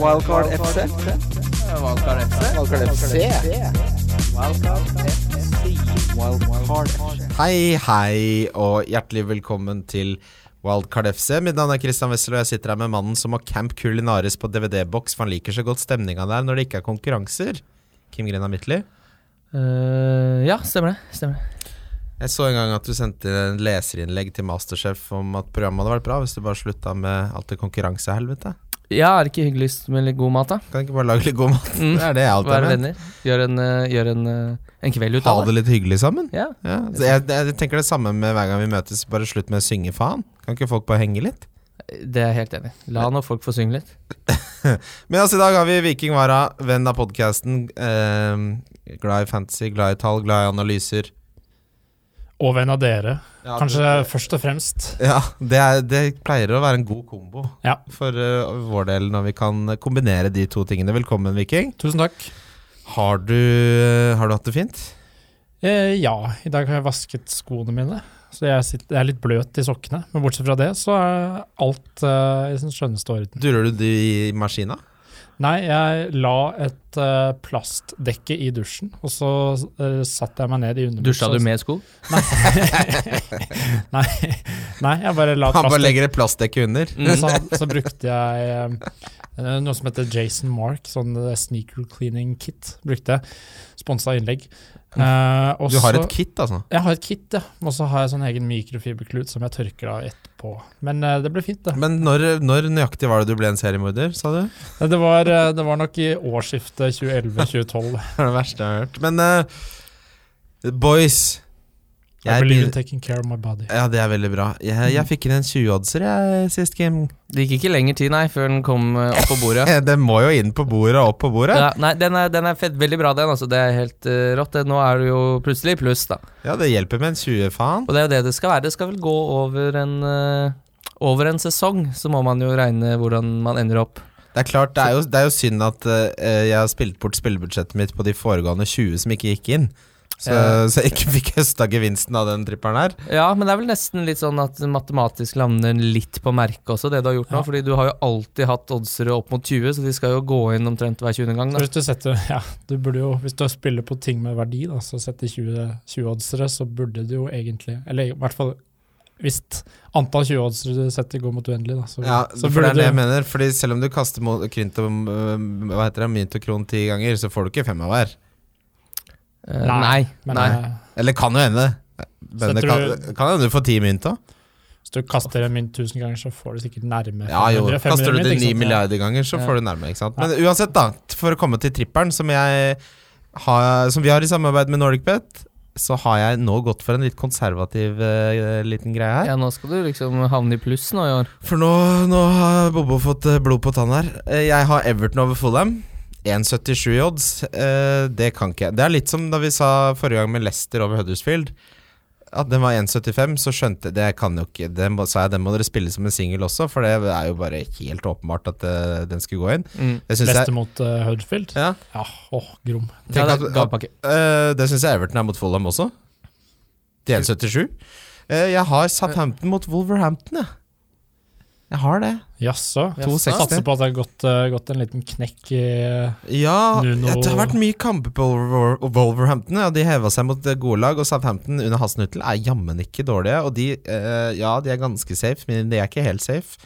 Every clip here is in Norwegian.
Wildcard FC. Wildcard FC. Wildcard FC. Wildcard FC. Wildcard FC. Hei, hei, og hjertelig velkommen til Wildcard FC. Mitt navn er Christian Wessel, og jeg sitter her med mannen som har Camp Culinaris på DVD-boks, for han liker så godt stemninga der når det ikke er konkurranser. Kim Grena Midtly. Uh, ja, stemmer det. Stemmer det. Jeg så en gang at du sendte en leserinnlegg til Masterchef om at programmet hadde vært bra hvis du bare slutta med alt det konkurransehelvete. Ja, er det ikke hyggeligst med litt god mat, da? Kan ikke bare lage litt god mat? Mm. Det er det jeg alltid har ment. Gjør en, eh, gjør en, eh, en kveld ut av det Ha det. litt hyggelig sammen. Ja. Ja, jeg, jeg tenker det samme med hver gang vi møtes. Bare slutt med å synge faen. Kan ikke folk bare henge litt? Det er jeg helt enig. La nå folk få synge litt. Men altså, i dag har vi Viking Vara, venn av podkasten. Eh, glad i fantasy, glad i tall, glad i analyser. Og venn av dere, Ja, kanskje det- først og fremst. Ja, det, er, det pleier å være en god kombo Ja. for uh, vår del når vi kan kombinere de to tingene. Velkommen, Viking. Tusen takk. Har du, eh, har du hatt det fint? Eh, ja, i dag har jeg vasket skoene mine, så jeg, sitter, jeg er litt bløt i sokkene. Men bortsett fra det, så er alt uh, i sin skjønneste orden. Durer du de i maskina? Nei, jeg la et uh, plastdekke i dusjen, og så uh, satte jeg meg ned i underbuksa. Dusja du med sko? Nei, nei, jeg bare la Han bare legger et plastdekke under. Mm. så, så brukte jeg uh, noe som heter Jason Mark, sånn sneaker cleaning kit. Brukte jeg. Sponsa innlegg. Eh, også, Du har et kit, altså? Jeg har et kit, ja. Og så har jeg sånn egen mikrofiberklut som jeg tørker av etterpå. Men uh, det ble fint, det. Men når, når nøyaktig var det du ble en seriemorder, sa du? Det var, eh, det var nok i årsskiftet 2011-2012. Det er det verste jeg har hørt. Men uh, boys I believe in taking care of my body. Ja, det er veldig bra. Jeg, jeg fikk inn en 20-oddser sist, Kim. Det gikk ikke lenger tid, nei, før den kom eh, opp på bordet. Den må jo inn på bordet og opp på bordet. Ja, nei, den er, den er fett, veldig bra, den. Altså. Det er helt uh, rått. Det. Nå er du jo plutselig i pluss, da. Ja, det hjelper med en 20, faen. Og det er jo det det skal være. Det skal vel gå over en, uh, over en sesong, så må man jo regne hvordan man ender opp. Det er klart, det er jo, det er jo synd at uh, jeg har spilt bort spillebudsjettet mitt på de foregående 20 som ikke gikk inn. Så, så jeg ikke fikk høsta gevinsten av den tripperen her. Ja, men det er vel nesten litt sånn at matematisk lander litt på merket også, det du har gjort nå. Ja. Fordi du har jo alltid hatt oddsere opp mot 20, så de skal jo gå inn omtrent hver 20. gang. Da. Hvis du setter, ja, du burde jo, hvis du spiller på ting med verdi, da, så setter 20, 20-oddsere, så burde du jo egentlig Eller i hvert fall hvis antall 20-oddsere du setter går mot uendelig, da, så, Ja, så for det er det jeg du mener. Fordi selv om du kaster krynt og øh, Hva heter det, mynt og kron ti ganger, så får du ikke fem av hver. Eh, nei. Men nei. eh, Eller kan jo hende. Men det kan, du- kan hende du får ti mynt òg. hvis du kaster en mynt tusen ganger, så får du sikkert nærme Ja jo, 500, 500 kaster du det ni milliarder ganger, så Ja. får du nærme. ikke sant? Men uansett, da, for å komme til tripperen, som, som vi har i samarbeid med NordicBet, så har jeg nå gått for en litt konservativ uh, liten greie her. Ja, nå skal du liksom havne i pluss nå i år. For nå, nå har Bobo fått blod på tann her. Jeg har Everton over Fulham. 1,77 i odds. Eh, Det kan ikke jeg. Det er litt som da vi sa forrige gang med Leicester over Huddersfield. At den var 1,75, så skjønte jeg Det kan jo ikke Det må, sa jeg, den må dere spille som en singel også, for det er jo bare helt åpenbart at det, den skulle gå inn. Mm. Det jeg mot uh, Huddersfield? ja, Ja, åh, grom. Ja, det at- er eh, Det syns jeg Everton er mot Fulham også. Til 1,77. Uh, Jeg har Southampton mot Wolverhampton, jeg. Jeg har det. Jaså? Satser på at det har gått, uh, gått en liten knekk i Ja, Nuno- ja, det har vært mye kamper på Wolverhampton. Ja, de heva seg mot gode lag, og Southampton under Hasnuttel er jammen ikke dårlige. Og de, uh, ja, de er ganske safe, men de er ikke helt safe.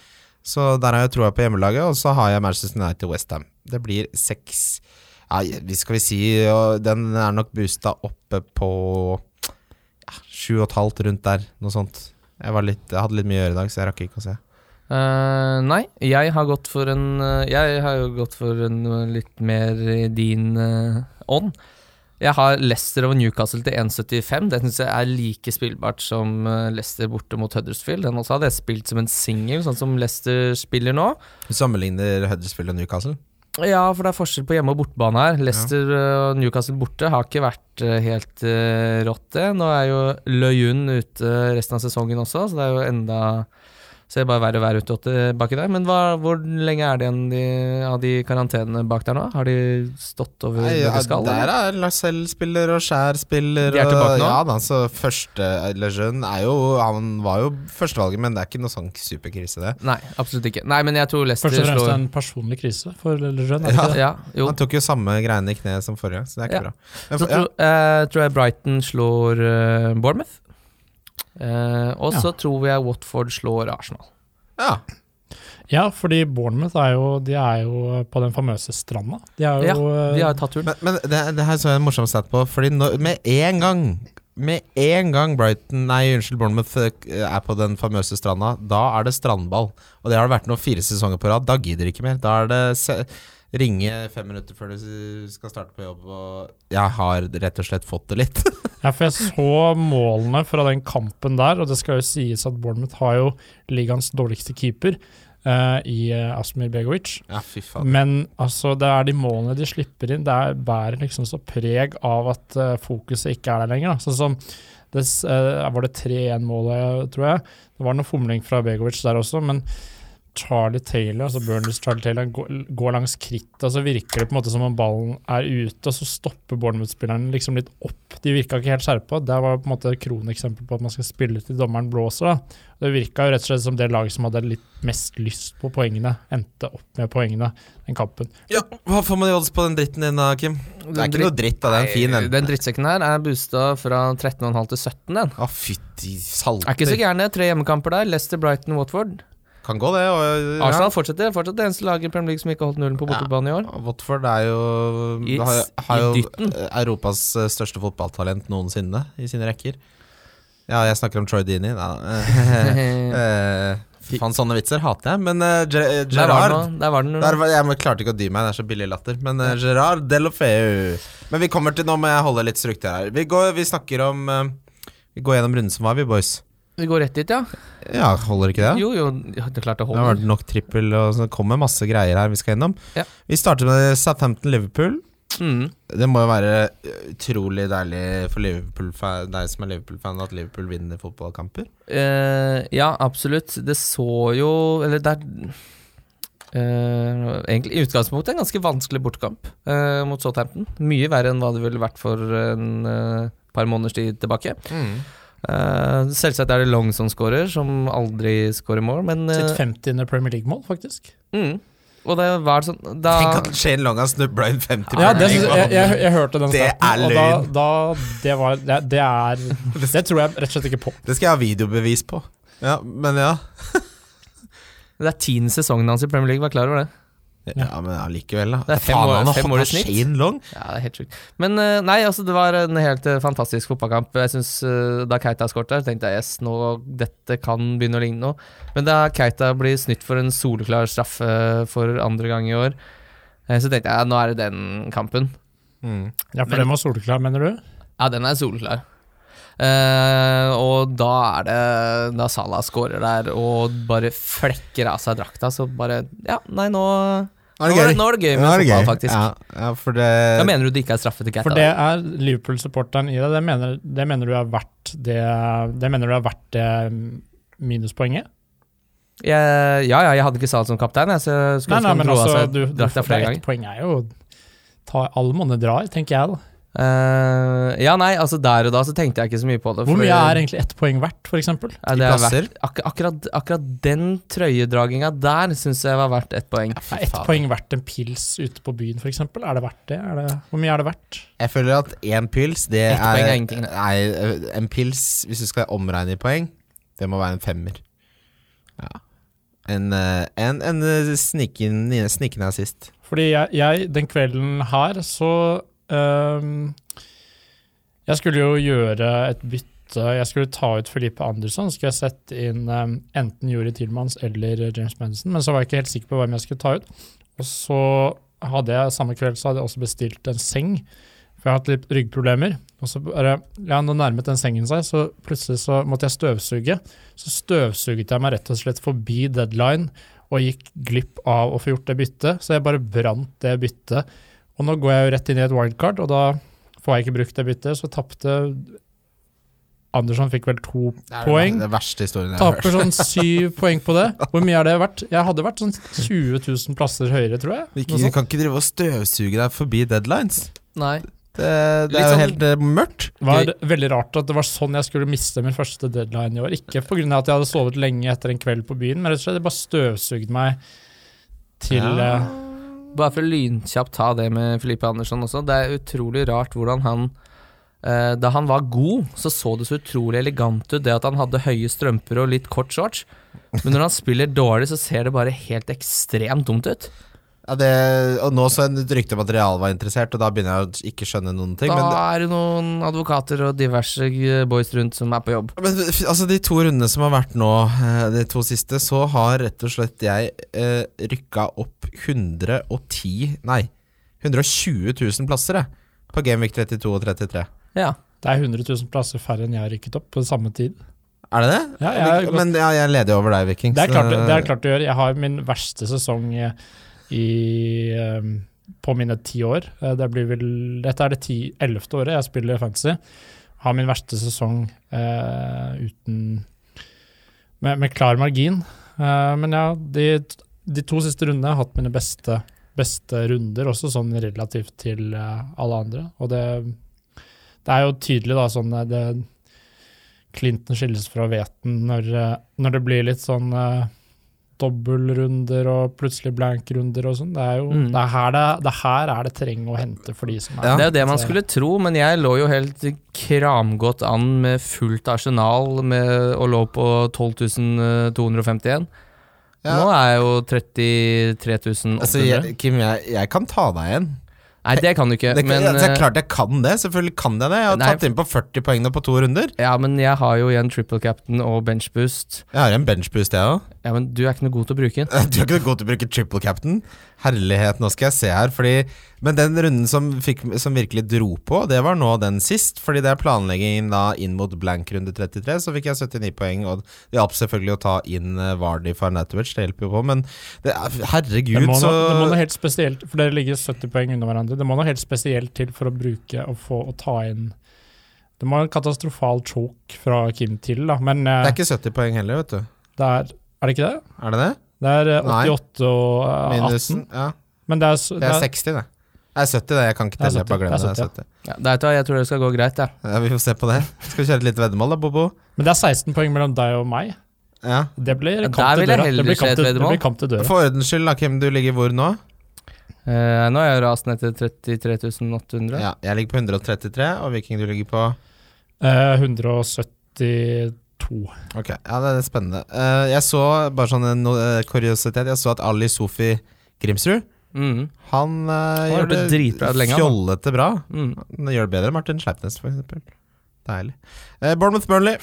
Så der har jeg troa på hjemmelaget, og så har jeg Manchester United og Westham. Det blir seks Ja, vi skal vi si og Den er nok boosta oppe på ja, sju og et halvt, rundt der. Noe sånt. Jeg, var litt, jeg hadde litt mye å gjøre i dag, så jeg rakk ikke å se. Eh, nei, jeg har gått for en eh, Jeg har jo gått for en eh, litt mer i din ånd. ånd. Jeg har Leicester over Newcastle til 1,75. Det syns jeg er like spillbart som Leicester borte mot Huddersfield. Den også hadde jeg spilt som en singel, sånn som Leicester spiller nå. Du sammenligner Huddersfield og Newcastle? Ja, for det er forskjell på hjemme- og bortebane her. Leicester og Newcastle borte har ikke vært helt uh, rått, det. Nå er jo Løyun ute resten av sesongen også, så det er jo enda Så det er bare verre være ute åtte baki der. Men hva, hvor lenge er det igjen de, av de karantenene bak der nå? Har de stått over Nei, det ja, de skal? der eller? er Lacelle spiller og Skjær spiller. De er tilbake og, nå? Ja da, så første Lejeune er jo Han var jo førstevalget, men det er ikke noe sånn superkrise, det. Nei, absolutt ikke. Nei, men jeg tror Leicester Først og fremst slår en personlig krise for Lejeune. Ja. Ja, jo. Han tok jo samme greiene i kneet som forrige, så det er ikke Ja. bra. Men, Så ja. tror, eh, tror jeg Brighton slår eh, Bournemouth. Eh, og så tror jeg Watford slår Arsenal. ja. Ja, fordi Bournemouth er jo, de er jo på den famøse stranda. De er jo De eh, har tatt turen. Men, men det, det her så jeg en morsom stat på, fordi når, med en gang med en gang Brighton, nei unnskyld, Bournemouth eh, er på den famøse stranda, da er det strandball. Og det har det vært nå fire sesonger på rad. Da gidder de ikke mer. Da er det se, ringe fem minutter før du skal starte på jobb, og jeg har rett og slett fått det litt. Ja, for jeg så målene fra den kampen der, og det skal jo sies at Bournemouth har jo ligaens dårligste keeper Uh, i uh, Asmir Begovic. Ja, fy faen. Men altså, det er de målene de slipper inn, det er, bærer liksom så preg av at uh, fokuset ikke er der lenger. Da. Sånn som det, Var det 3-1-målet, tror jeg? Det var noe fomling fra Begovic der også, men Charlie Taylor, altså Burnleys Charlie Taylor, går, går langs krittet, og så virker det på en måte som om ballen er ute, og så stopper Bournemouth-spillerne liksom litt opp. De virka ikke helt skjerpa. Det var på en måte et kroneksempel på at man skal spille til dommeren blåser. Det virka jo rett og slett som det laget som hadde litt mest lyst på poengene, endte opp med poengene den kampen. Ja, hva får man i odds på den dritten din da, Kim? Det er ikke noe dritt da, det er en fin en. Den drittsekken her er boosta fra 13,5 til 17, den. Å, fytti salter. Er ikke så gærne. Tre hjemmekamper der. Leicester, Brighton, Watford. Kan gå, det. Og, ja. Arsenal fortsetter. Fortsatt det eneste laget i Premier League som ikke har holdt nullen på bortebane i år. Watford er jo I- har, har jo. Europas eh, største fotballtalent noensinne i sine rekker. Ja, jeg snakker om Troy Dini. Nei. Eh, Faen, sånne vitser hater jeg. Men uh, eh, Der var Gerard den. Der var den. der, var- Jeg klarte ikke å dy meg, det er så billig latter. Men uh, Gerard Delofeu Men vi kommer til Nå må jeg holde litt struktur her. Vi, går, vi snakker om uh, Vi går gjennom runden som var, vi, boys. Vi går rett dit, ja. Ja, holder ikke det? Jo, jo, ja, det er klart det holder. Det har vært nok trippel, og så kommer masse greier her vi skal gjennom. Ja. Vi starter med Southampton-Liverpool. Mm. Det må jo være utrolig deilig for Liverpool deg som er Liverpool-fan, at Liverpool vinner fotballkamper. Uh, ja, absolutt. Det så jo Eller det er Uh, egentlig i utgangspunktet en ganske vanskelig bortekamp uh, mot Southampton. Mye verre enn hva det ville vært for en uh, par måneders tid tilbake. Eh, selvsagt er det Long som scorer, som aldri scorer mål, men eh, Sitt 50. Premier League-mål, faktisk. mm. Og det var sånn da, Tenk at Shane Long har snubla inn 50 Ja, det, jeg, jeg, jeg hørte den Det starten, er og da, da det, var, det, det er Det tror jeg rett og slett ikke på. Det skal jeg ha videobevis på. Ja, men ja. Det er tiende sesongen hans i Premier League, vær klar over det. Ja, men allikevel, da. Det er fem Faen, år- han har fem år i snitt. Shane Long. Ja, det er helt sjukt. Men eh, nei, altså, det var en helt eh, fantastisk fotballkamp. Jeg synes, eh, Da Keita skåret der, tenkte jeg yes, nå, dette kan begynne å ligne noe. Men da Keita blir snytt for en soleklar straffe for andre gang i år, så tenkte jeg ja, nå er det den kampen. Mm. Ja, For Men- den var soleklar, mener du? Ja, den er soleklar. Uh, og da er det Da Salah scorer der og bare flekker av seg drakta, så bare Ja, nei, nå Er det nå, er gøy? det, nå er det gøy med Ja, er det fotball, gøy? faktisk. Ja, ja, for det Da mener du det ikke er straffe til Keita? For det er Liverpool-supporteren i deg. Det mener, det mener du er verdt det Det mener du er verdt det minuspoenget? Jeg, ja, ja, jeg hadde ikke Salah som kaptein, jeg, så skulle Nei, nei, men altså, du, du, det flere er ganger. ett poeng er jo ta, Alle monne drar, tenker jeg da. Eh, ja, nei, altså der og da så tenkte jeg ikke så mye på det. Hvor mye er egentlig ett poeng verdt, f.eks.? ja, verdt, ak akkurat, akkurat den trøyedraginga der syns jeg var verdt ett poeng. Er ett poeng verdt en pils ute på byen, f.eks.? Er det verdt det? Er det? Hvor mye er det verdt? Jeg føler at én pils, det Ett poeng er er ingenting. Nei, en pils, hvis du skal omregne i poeng, det må være en femmer. Ja. En, eh, en, en eh, sniken, assist. Fordi jeg, jeg den kvelden her så Jeg skulle jo gjøre et bytte. Jeg skulle ta ut Felipe Andersson. Skulle jeg sette inn øhm, enten Juri Tilmans eller James Madison, men så var jeg ikke helt sikker på hvem jeg skulle ta ut. Og så hadde jeg samme kveld så hadde jeg også bestilt en seng, for jeg har hatt litt ryggproblemer. Og så bare, ja, nå nærmet den sengen seg, så plutselig så måtte jeg støvsuge. Så støvsuget jeg meg rett og slett forbi deadline og gikk glipp av å få gjort det byttet, så jeg bare brant det byttet. Og nå går jeg jo rett inn i et wildcard, og da får jeg ikke brukt det byttet, så tapte Andersson fikk vel to Det er poeng. Det verste historien jeg har hørt. Taper sånn syv poeng på det. Hvor mye har det vært? Jeg hadde vært sånn 20 000 plasser høyere, tror jeg. Ikke, du kan ikke drive og støvsuge deg forbi deadlines. Nei. Det, det er jo sånn- helt eh, mørkt. Det var veldig rart at det var sånn jeg skulle miste min første deadline i år. Ikke pga. at jeg hadde sovet lenge etter en kveld på byen, men rett og slett jeg bare støvsugde meg til Ja. Bare for å lynkjapt ta det med Filippe Andersson også. Det er utrolig rart hvordan han eh, Da han var god, så så det så utrolig elegant ut, det at han hadde høye strømper og litt kort shorts. Men når han spiller dårlig, så ser det bare helt ekstremt dumt ut. Ja, det, og nå så en et rykte om at Real var interessert, og da begynner jeg å ikke skjønne noen ting. Da Men, er det noen advokater og diverse eh, boys rundt som er på jobb. men altså de to rundene som har vært nå, eh, de to siste, så har rett og slett jeg eh, rykka opp 110 Nei, 120 000 plasser, jeg. På Gamevik 32 og 33. Ja. Det er 100 000 plasser færre enn jeg har rykket opp på samme tid. Er det det? Ja, jeg Men ja, jeg leder jo over deg, Viking. Det er klart, det er klart å gjøre. Jeg har min verste sesong eh, i, eh, på mine ti år. Eh, Det vel, dette er det ti, ellevte året jeg spiller fantasy. Har min verste sesong eh, uten med, med klar margin. Eh, men ja, de, de to siste rundene har hatt mine beste, beste runder, også sånn relativt til eh, alle andre. Og det, det er jo tydelig, da, sånn eh, det, Clinton skilles fra hveten når, eh, når det blir litt sånn uh, dobbeltrunder og plutselig blank-runder og sånn. Det er jo Mm. det, er her det, det er her er det terreng å hente for de som er Ja. Det er jo det man skulle tro, men jeg lå jo helt kramgodt an med fullt arsenal med, og lå på 12.251. Ja. Nå er jeg jo 33.800 Altså, jeg, Kim, jeg, jeg kan ta deg igjen. Nei, det kan du ikke. Det, men, det er eh, klart jeg kan det. Selvfølgelig kan jeg det. Jeg har Nei. tatt inn på 40 poeng nå på to runder. ja, men jeg har jo igjen triple captain og bench boost. Jeg har en benchboost, jeg òg. Ja, men du er ikke noe god til å bruke den. Du er ikke noe god til å bruke triple captain. Herlighet, nå skal jeg se her. Fordi, men den runden som, fikk, som virkelig dro på, det var nå den sist. Fordi det er planleggingen da inn mot blank runde 33, så fikk jeg 79 poeng. Og det hjalp selvfølgelig å ta inn uh, Vardy for Natovic, det hjelper jo på. Men det er, herregud, det må, så noe, det må noe helt spesielt For dere ligger 70 poeng unna hverandre. Det må noe helt spesielt til for å bruke og få å ta inn Det må en katastrofal choke fra Kim til, da. Men eh, Det er ikke 70 poeng heller, vet du. det er Er det ikke det? Er det det? Det er 88 Nei. 88 og 18. Minus 18. Ja, Men det er, det er 60, det. Det er 70, det. Jeg kan ikke telle. Bare 70, glemmer det. Er 70, Det er 70. Ja, det jeg tror det skal gå greit, Ja. Ja, vi får se på det. Skal vi kjøre et lite veddemål, da, Bobo? Men det er 16 poeng mellom deg og meg. Ja. Det blir kamp til døra. Det blir kamp til, det blir kamp til døra. For ordens skyld, da, Kim, du ligger hvor nå? Eh, nå er jeg rast ned til 33 800. Ja, jeg ligger på 133, og Viking, du ligger på Eh, 172. Ok, ja det er spennende. Uh, jeg så, bare sånn en uh, kuriositet, jeg så at Ali Sofi Grimsrud, Mm. han uh, gjør det, det lenge, fjollete bra. Mm. Han gjør det bedre enn Martin Sleipnes, f.eks. Deilig. Uh, Bournemouth Burnley.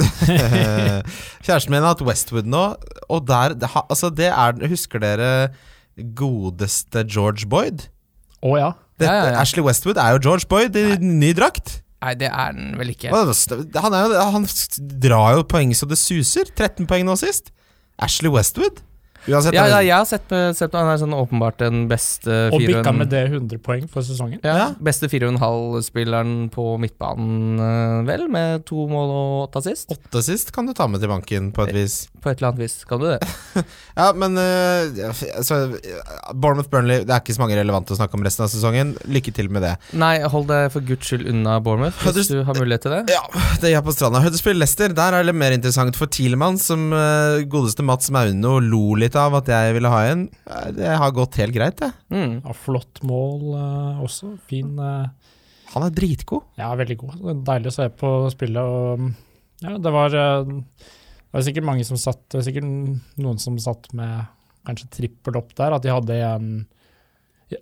Kjæresten min har hatt Westwood nå, og der det, ha, Altså, det er Husker dere godeste George Boyd? Å ja. Dette, Ja, ja, ja. Ashley Westwood er jo George Boyd i ny drakt. Nei, det er den vel ikke. Han, er han drar jo poeng så det suser. 13 poeng nå sist. Ashley Westwood. Uansett Ja, ja, jeg har sett, på- sett på han er sånn åpenbart den beste Og bikka med det 100 poeng for sesongen. Ja, Ja. Beste fire og en halv-spilleren på midtbanen, eh, vel, med to mål og åtte assist. åtte sist kan du ta med til banken på et vis. På et eller annet vis, kan du det? Ja, men uh, altså, Bournemouth-Burnley Det er ikke så mange relevante å snakke om resten av sesongen. Lykke til med det. Nei, hold deg for guds skyld unna Bournemouth, hvis du har mulighet til det. Ja, det gjør på stranda. Huddersfield-Lester, der er det mer interessant for Tielemann, som uh, godeste Mats Mauno lo litt av at jeg ville ha en. Det har gått helt greit, det. Mm. Ja, flott mål uh, også. Fin uh, Han er dritgod. Ja, veldig god. Deilig å se på spillet. Og, ja, det var uh, Det var sikkert mange som satt Det var sikkert noen som satt med kanskje trippel opp der. At de hadde en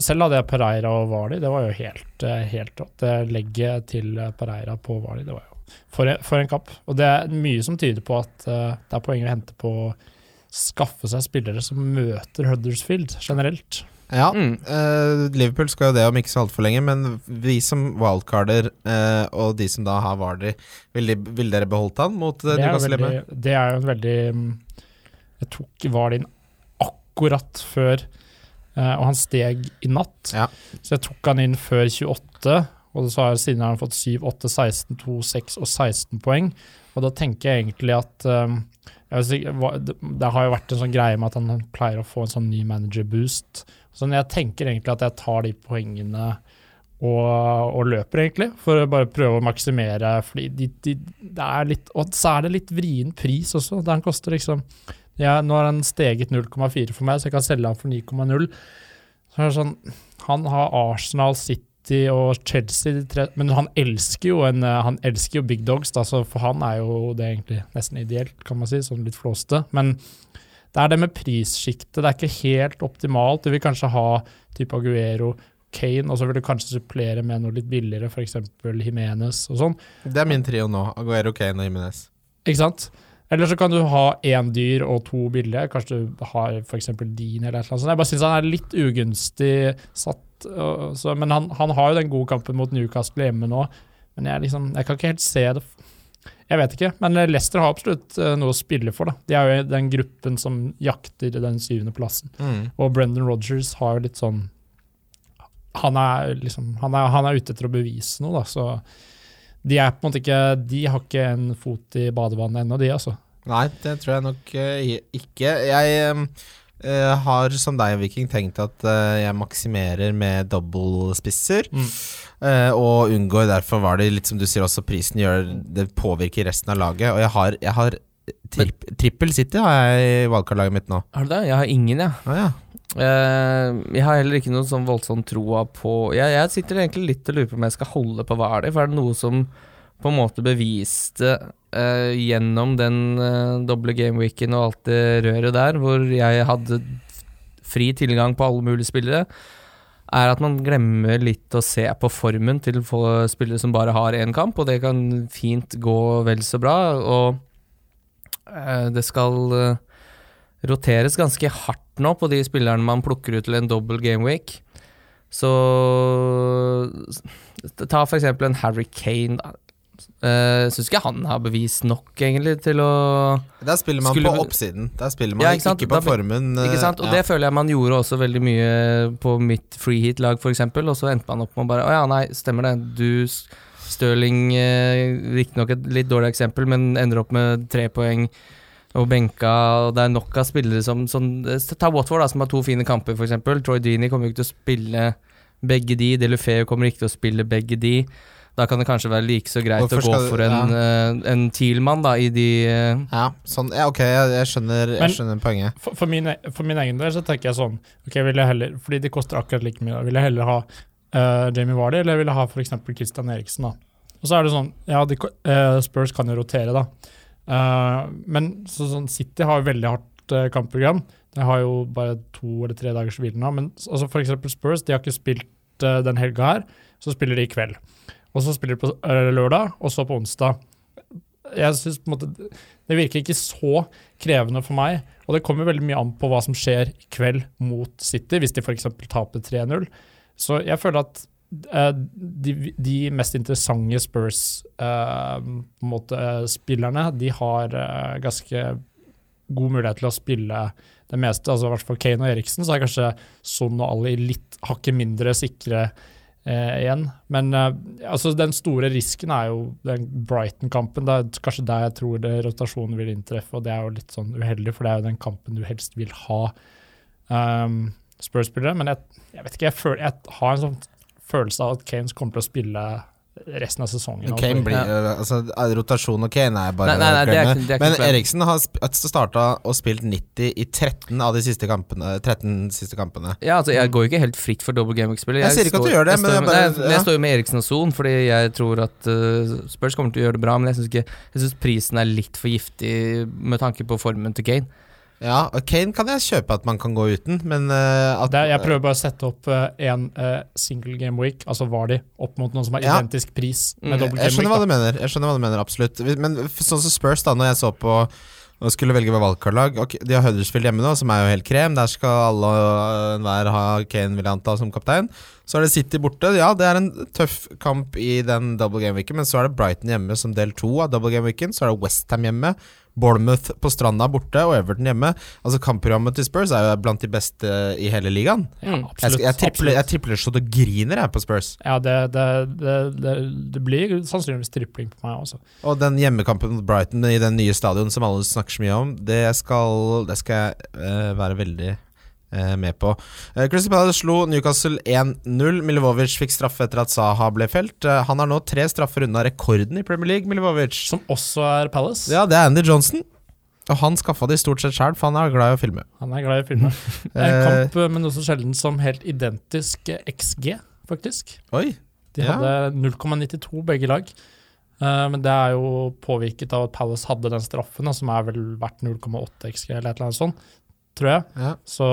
Selv hadde jeg Pereira og Vali, Det var jo helt, helt rått. Det legget til Pereira på Vali, det var jo for en, for en kapp. Og det er mye som tyder på at det er poeng å hente på skaffe seg spillere som møter Huddersfield generelt. Ja, Mm. uh, Liverpool skal jo det om ikke så altfor lenge, men vi som wildcarder, uh, og de som da har Vardy, vil, de, vil dere beholdt han mot uh, Newcastle hjemme? det er jo en veldig mm, Jeg tok Vardin akkurat før, uh, og han steg i natt. Ja. Så jeg tok han inn før 28, Og så har, siden har han fått 7, 8, 16, 2, 6 og 16 poeng. Og da tenker jeg egentlig at vet det, har jo vært en sånn greie med at han pleier å få en sånn ny manager-boost. Så jeg tenker egentlig at jeg tar de poengene og, og løper, egentlig, for å bare prøve å maksimere. fordi de, de, det er litt, Og så er det litt vrien pris også. det han koster liksom ja, Nå har han steget 0,4 for meg, så jeg kan selge han for 9,0. Så sånn, Han har Arsenal, City og Chelsea, men han elsker jo en, eh, han elsker jo big dogs, da, så for han er jo det egentlig nesten ideelt, kan man si, sånn litt flåste. Men det er det med prissjiktet, det er ikke helt optimalt. Du vil kanskje ha type Aguero, Kane, og så vil du kanskje supplere med noe litt billigere, f.eks. Jimenez og sånn. Det er min trio nå. Aguero, Kane og Jimenez. Ikke sant? Eller så kan du ha én dyr og to billige. Kanskje du har f.eks. din eller et eller annet sånt. Jeg bare syns han er litt ugunstig satt. Så, men han, han har jo den gode kampen mot Newcastle hjemme nå. Men jeg, liksom, jeg kan ikke helt se det. Jeg vet ikke, men Leicester har absolutt eh, noe å spille for. da. De er jo den gruppen som jakter den syvende plassen. Mm. Og Brendan Rodgers har jo litt sånn Han er liksom Han er, han er ute etter å bevise noe, da, så de er på en måte ikke De har ikke en fot i badevannet ennå, de, altså. Nei, det tror jeg nok eh, ikke. Jeg eh, har som deg, Viking, tenkt at uh, jeg maksimerer med dobbeltspisser. Mm. Uh, og unngår derfor var det litt som du sier også, prisen gjør det påvirker resten av laget. Og jeg har, jeg har tripp, trippel City har jeg i valgkartlaget mitt nå. Har du det? Jeg har ingen, jeg. Ja. Eh, jeg har heller ikke noen sånn voldsom troa på jeg, jeg sitter egentlig litt og lurer på om jeg skal holde på Hvaler, for er det noe som på en måte beviste eh, gjennom den uh, doble gameweeken og alt det røret der, hvor jeg hadde fri tilgang på alle mulige spillere, er at man glemmer litt å se på formen til spillere som bare har én kamp, og det kan fint gå vel så bra. Og eh, det skal roteres ganske hardt nå på de spillerne man plukker ut til en dobbel gameweek. Så Ta for eksempel en Harry Kane. Uh, Syns ikke han har bevist nok, egentlig, til å Der spiller man Skulle på oppsiden. Der spiller man Ja, ikke, ikke på Da formen. eh, Ikke sant? Og ja. det føler jeg man gjorde også veldig mye på mitt free hit-lag, f.eks. Og så endte man opp med å bare Å ja, nei, stemmer det. Du Stirling, eh, riktignok et litt dårlig eksempel, men ender opp med tre poeng og benka, og det er nok av spillere som sånn, Ta Watford, da, som har to fine kamper, f.eks. Troy Deeney kommer jo ikke til å spille begge de. Delufeu kommer ikke til å spille begge de. Da kan det kanskje være like så greit Hvorfor å gå for en, ja. en Thielmann da, i de eh, Ja, sånn, ja, ok, jeg, jeg, skjønner, jeg skjønner poenget. For, for, min, for min egen del så tenker jeg sånn Ok, vil jeg heller Fordi de koster akkurat like mye. da. Vil jeg heller ha uh, Jamie Vardy, eller vil jeg ha f.eks. Christian Eriksen? da Og så er det sånn Ja, de, eh, Spurs kan jo rotere, da. Uh, men så, sånn City har jo veldig hardt uh, kampprogram. De har jo bare to eller tre dagers hvile nå. Men altså eksempel Spurs de har ikke spilt eh, den helga her, så spiller de i kveld. Og så spiller de på eh, lørdag, og så på onsdag. Jeg synes på en måte Det virker ikke så krevende for meg. Og det kommer veldig mye an på hva som skjer i kveld mot City, hvis de f.eks. taper 3-0. Så jeg føler at eh, de, de mest interessante Spurs-spillerne, de har eh, ganske god mulighet til å spille det meste. altså I hvert fall Kane og Eriksen, så er kanskje Son og Ali litt hakket mindre sikre eh, igjen. Men eh, altså den store risken er jo den Brighton-kampen. Det er kanskje der jeg tror det, rotasjonen vil inntreffe, og det er jo litt sånn uheldig, for det er jo den kampen du helst vil ha um, Spurs-spillere. Men jeg, jeg vet ikke, jeg, føl, jeg har en sånn følelse av at Kanes kommer til å spille resten av sesongen. Men Kane blir, Ja. altså, rotasjon og Kane er bare Nei, nei, nei, det er ikke- det er Men. Eriksen har starta og spilt 90 i 13 av de siste kampene. 13 siste kampene. Ja, altså Jeg går jo ikke helt fritt for double game-spill. Jeg sier ikke at du gjør det, jeg men står, jeg bare- nei, jeg står jo med Eriksen og Son, fordi jeg tror at uh, Spurs kommer til å gjøre det bra. Men jeg syns Jeg prisen er litt for giftig med tanke på formen til Kane. Ja, og Kane kan jeg kjøpe at man kan gå uten, men uh, at Det, er- jeg prøver bare å sette opp eh, en uh, single game week, altså var de, opp mot noen som har Ja. identisk pris Mm, med dobbelt Jeg skjønner hva du mener, jeg skjønner hva du mener, absolutt. Men sånn som Spurs, da, når jeg så på og skulle velge med valgkartlag Okay, De har Huddersfield hjemme nå, som er jo helt krem. Der skal alle og enhver ha Kane, vil jeg anta, som kaptein. Så er det City borte. Ja, det er en tøff kamp i den double game weeken, men så er det Brighton hjemme som del to av double game weeken. Så er det Westham hjemme, Bournemouth på stranda borte og Everton hjemme. Altså Kampprogrammet til Spurs er jo blant de beste i hele ligaen. Ja, Mm. Jeg, absolutt. jeg, tripler, jeg tripler så det griner jeg på Spurs. Ja, det, det, det, det, det blir sannsynligvis tripling på meg også. Og den hjemmekampen mot Brighton i den nye stadion som alle snakker så mye om, det skal, det skal jeg uh, være veldig med på. Uh, Crystal Palace slo Newcastle 1-0. Milivovic fikk straffe etter at Saha ble felt. Eh, han har nå tre straffer unna rekorden i Premier League, Milivovic. Som også er Palace. Ja, det er Andy Johnson. Og han skaffa det stort sett sjøl, for han er glad i å filme. Han er glad i å filme. En Eh, kamp eh, med noe så sjelden som helt identisk eh, XG, faktisk. Oi. De Ja. hadde 0,92 begge lag. Eh, men det er jo påvirket av at Palace hadde den straffen, som er vel verdt 0,8 XG eller et eller annet sånt, tror jeg. Ja. Så,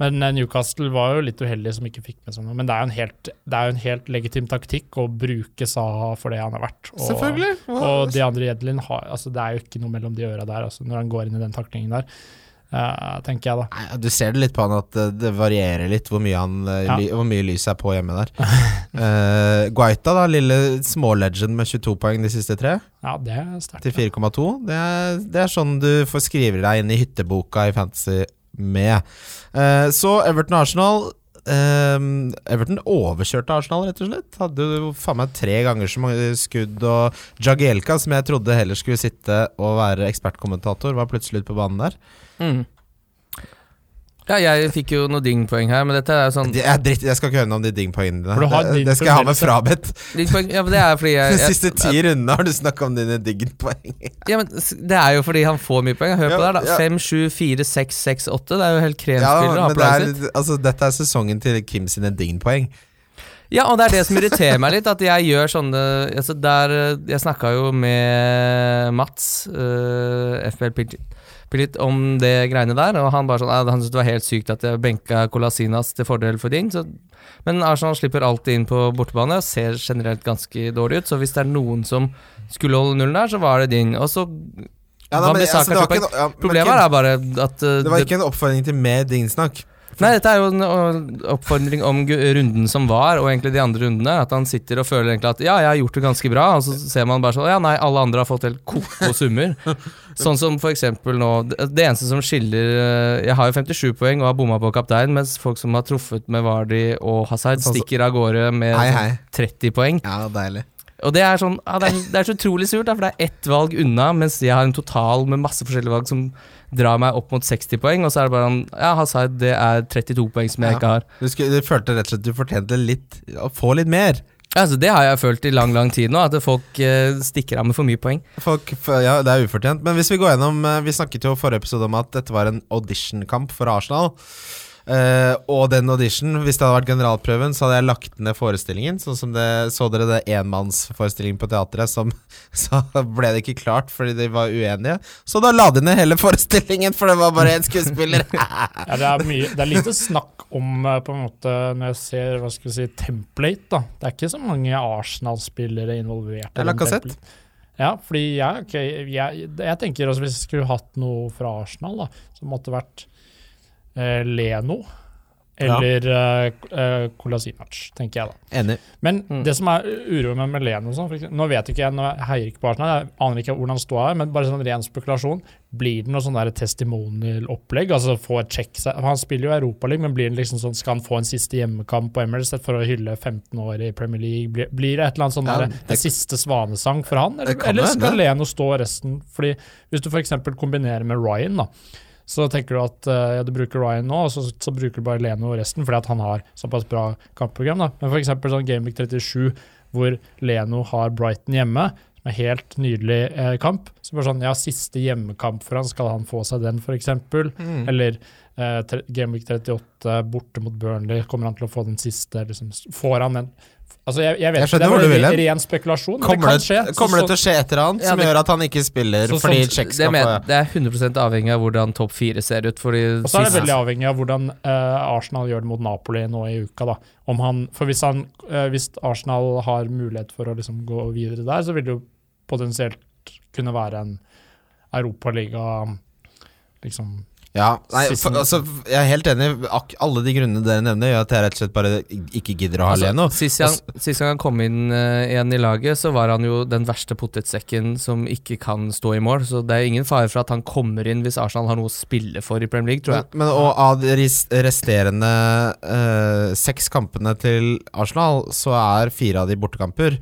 men eh, Newcastle var jo litt uheldig som ikke fikk med seg noe. Men det er jo en helt, en helt legitim taktikk å bruke Saha for det han er verdt. Og, Selvfølgelig. Og de andre Jedlin har altså Det er jo ikke noe mellom de øra der, altså, når han går inn i den taklingen der. Tenker jeg da. Du ser det litt på han at eh, det varierer litt hvor mye, han, eh, Ja. ly, hvor mye lys er på hjemme der. uh, Guaita, da, lille smålegend med 22 poeng de siste tre, Ja, det er sterkt. til 4,2. Det, det er sånn du får skrive deg inn i hytteboka i Fantasy med. Uh, så Everton-Arsenal. Ehm, Everton overkjørte Arsenal, rett og slett. Hadde jo faen meg tre ganger så mange skudd. Og Jagielka, som jeg trodde heller skulle sitte og være ekspertkommentator, var plutselig ute på banen der. Mm. Ja, jeg fikk jo noe ding-poeng her, men dette er sånn Det er dritt, jeg skal ikke høre noe om de ding-poengene dine. Det, det skal jeg ha med frabedt. Ja, men det er fordi jeg, De siste ti rundene har du snakka om dine ding-poeng. ja, men Det er jo fordi han får mye poeng. Hør på det her, da. ja. 5, 7, 4, 6, 6, 8. Det er jo helt kremspillere Ja, men det er, altså, dette er sesongen til Kim sine ding-poeng. Ja, og det er det som irriterer meg litt, at jeg gjør sånne altså der, eh, Jeg snakka jo med Mats, uh, FBL Pilot, Pilot, om det greiene der, og han bare sånn «Ja, Han syntes det var helt sykt at jeg benka Colasinas til fordel for din. Så, men Arsenal slipper alltid inn på bortebane og ser generelt ganske dårlig ut, så hvis det er noen som skulle holde nullen der, så var det din. Og så Ja, Hva men, altså, det, var ikke, ja, Problemet men, er bare at uh, det var ikke en oppfordring til mer dingsnakk. Nei, dette er jo en oppfordring om runden som var, og egentlig de andre rundene. At han sitter og føler egentlig at ja, jeg har gjort det ganske bra, og så ser man bare sånn ja, nei, alle andre har fått helt ko-ko summer. sånn som for eksempel nå Det eneste som skiller Jeg har jo 57 poeng og har bomma på kaptein, mens folk som har truffet med Vardi og Hazard, Sånn stikker av gårde med Hei, sånn hei. 30 poeng. Ja, deilig. Og det er sånn ja, det, er, det er så utrolig surt, da, for det er ett valg unna, mens jeg har en total med masse forskjellige valg som drar meg opp mot 60 poeng, og så er det bare sånn Ja, Hazard, det er 32 poeng som jeg Ja. ikke har. Du, skulle, du følte rett og slett du fortjente litt Å få litt mer. Altså, det har jeg følt i lang lang tid nå, at folk eh, stikker av med for mye poeng. Folk, ja, det er ufortjent. Men hvis vi går gjennom eh, Vi snakket jo forrige episode om at dette var en auditionkamp for Arsenal. Eh, og den audition, hvis det hadde vært generalprøven, så hadde jeg lagt ned forestillingen. Sånn som det, Så dere det enmannsforestillingen på teatret, som så ble det ikke klart fordi de var uenige. Så da la de ned hele forestillingen, for det var bare én skuespiller. Ja, det, er mye, det er lite snakk om eh, på en måte når jeg ser hva skal jeg si, template. da. Det er ikke så mange Arsenal-spillere involvert. Eller er template. Ja, fordi jeg, okay, jeg, jeg tenker også hvis jeg skulle hatt noe fra Arsenal, da, så måtte vært Leno eller ja. eh, Kolasinac, tenker jeg da. Enig. Men Mm. det som er uroer meg med Leno sånn, for eksempel, Nå vet ikke jeg, nå heier ikke på Arsenal, jeg aner ikke hvordan han står her, men bare sånn ren spekulasjon. Blir det noe sånn testimonial-opplegg? Altså få et check Han spiller jo i Europaligaen, men blir det liksom sånn, skal han få en siste hjemmekamp på Emirates for å hylle 15 år i Premier League? Blir, blir det et eller annet sånn Ja, der, det- en siste svanesang for han? Eller, Det eller skal Leno stå resten? Fordi Hvis du f.eks. kombinerer med Ryan, da. Så tenker du at eh, ja, du bruker Ryan nå, og så, så bruker du bare Leno resten, fordi at han har såpass bra kampprogram. da. Men f.eks. sånn Gameweek 37, hvor Leno har Brighton hjemme, som er helt nydelig eh, kamp. Så bare sånn, ja, Siste hjemmekamp for han, skal han få seg den, f.eks.? Mm. Eller eh, Gameweek 38 borte mot Burnley, kommer han til å få den siste? Liksom, får han den? Altså, jeg, jeg vet Jeg ikke, det var ren spekulasjon. Kommer det det, kan skje. Så- kommer det til å skje et eller annet Ja, som det- gjør at han ikke spiller Så- fordi så, Det, skal men, det er 100% avhengig av hvordan topp fire ser ut. Fordi Og så er det veldig avhengig av hvordan uh, Arsenal gjør det mot Napoli nå i uka. da. Om han, for hvis, han, uh, hvis Arsenal har mulighet for å liksom gå videre der, så vil det jo potensielt kunne være en europaliga liksom, Ja, nei, for, altså, jeg er helt enig. Alle de grunnene dere nevner, gjør at jeg rett og slett bare ikke gidder å ha Leno. Sist gang, sist gang han kom inn uh, igjen i laget, så var han jo den verste potetsekken som ikke kan stå i mål. Så det er ingen fare for at han kommer inn hvis Arsenal har noe å spille for i Premier League, tror jeg. Men, men og av de resterende uh, seks kampene til Arsenal, så er fire av de bortekamper.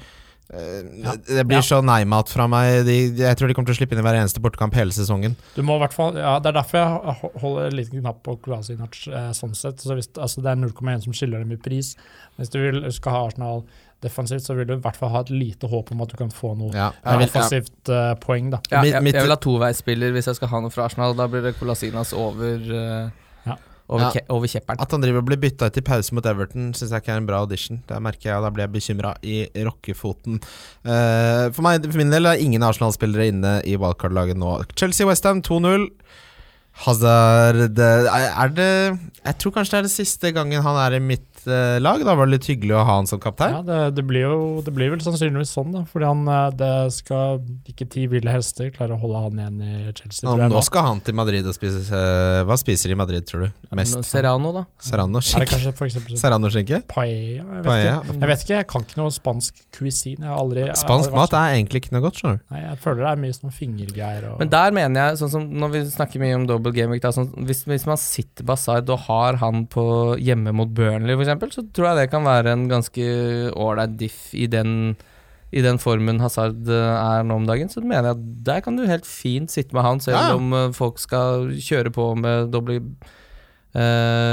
Eh, Det blir Ja. så nei-mat fra meg. De, jeg tror de kommer til å slippe inn i hver eneste bortekamp hele sesongen. Du må i hvert fall, ja, Det er derfor jeg holder en liten knapp på Kolasinac eh, sånn sett. Så hvis, altså det er 0,1 som skiller dem i pris. Hvis du vil, skal ha Arsenal defensivt, så vil du i hvert fall ha et lite håp om at du kan få noe Ja, eh, jeg vil, ja. offensivt eh, poeng. da. Ja, jeg, jeg vil ha toveisspiller hvis jeg skal ha noe fra Arsenal. Da blir det Kolasinas over, Ja. Over, Ja. Over kjepperen. At han driver og blir bytta ut i pause mot Everton, syns jeg ikke er en bra audition. Der merker jeg, Da blir jeg bekymra i rockefoten. Uh, for, meg, for min del er ingen Arsenal-spillere inne i wildcard-laget nå. Chelsea-Westham 2-0. Hazard eh, Er det Jeg tror kanskje det er det siste gangen han er i mitt eh, lag. Da var det litt hyggelig å ha han som kaptein. Ja, det, det blir jo det blir vel sannsynligvis sånn, da. Fordi han, eh, det skal ikke ti ville hester klare å holde han igjen i Chelsea. Nå, nå skal han til Madrid og spise Hva spiser de i Madrid, tror du? Mest? Serrano, da. Er Serrano-skinke? Serrano-skinke? paella? Jeg vet, Paella. Ikke. jeg vet ikke, jeg kan ikke noe spansk cuisine. Jeg har aldri jeg har Spansk aldri mat er egentlig ikke noe godt, skjønner du. Nei, jeg føler det er mye sånn fingergreier og Men der mener jeg, sånn som når vi snakker mye om double game da, sånn, hvis, hvis man sitter Bassard og har han på hjemme mot Burnley f.eks., så tror jeg det kan være en ganske ålreit diff i den, i den formen Hazard eh, er nå om dagen. Så mener jeg at der kan du helt fint sitte med han, selv Ja, om eh, folk skal kjøre på med doble uh,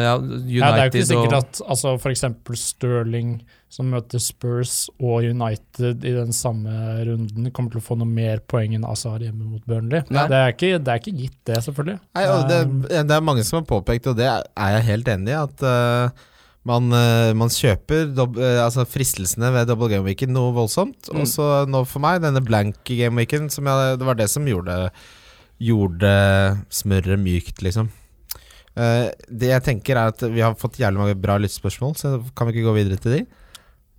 ja, United ja, Det er jo ikke sikkert at altså, f.eks. Sterling, som møter Spurs og United i den samme runden, kommer til å få noe mer poeng enn Azar hjemme mot Burnley. Det, er ikke, det er ikke gitt, det, selvfølgelig. Nei, det, det er mange som har påpekt, og det er jeg helt enig i, at eh, man, eh, man kjøper dob eh, altså fristelsene ved double game weekend noe voldsomt. Mm. Og så nå for meg, denne blank game weekend, som jeg, det var det som gjorde, gjorde smøret mykt, liksom. Uh, det jeg tenker er at Vi har fått jævlig mange bra lyttespørsmål, så kan vi ikke gå videre til de?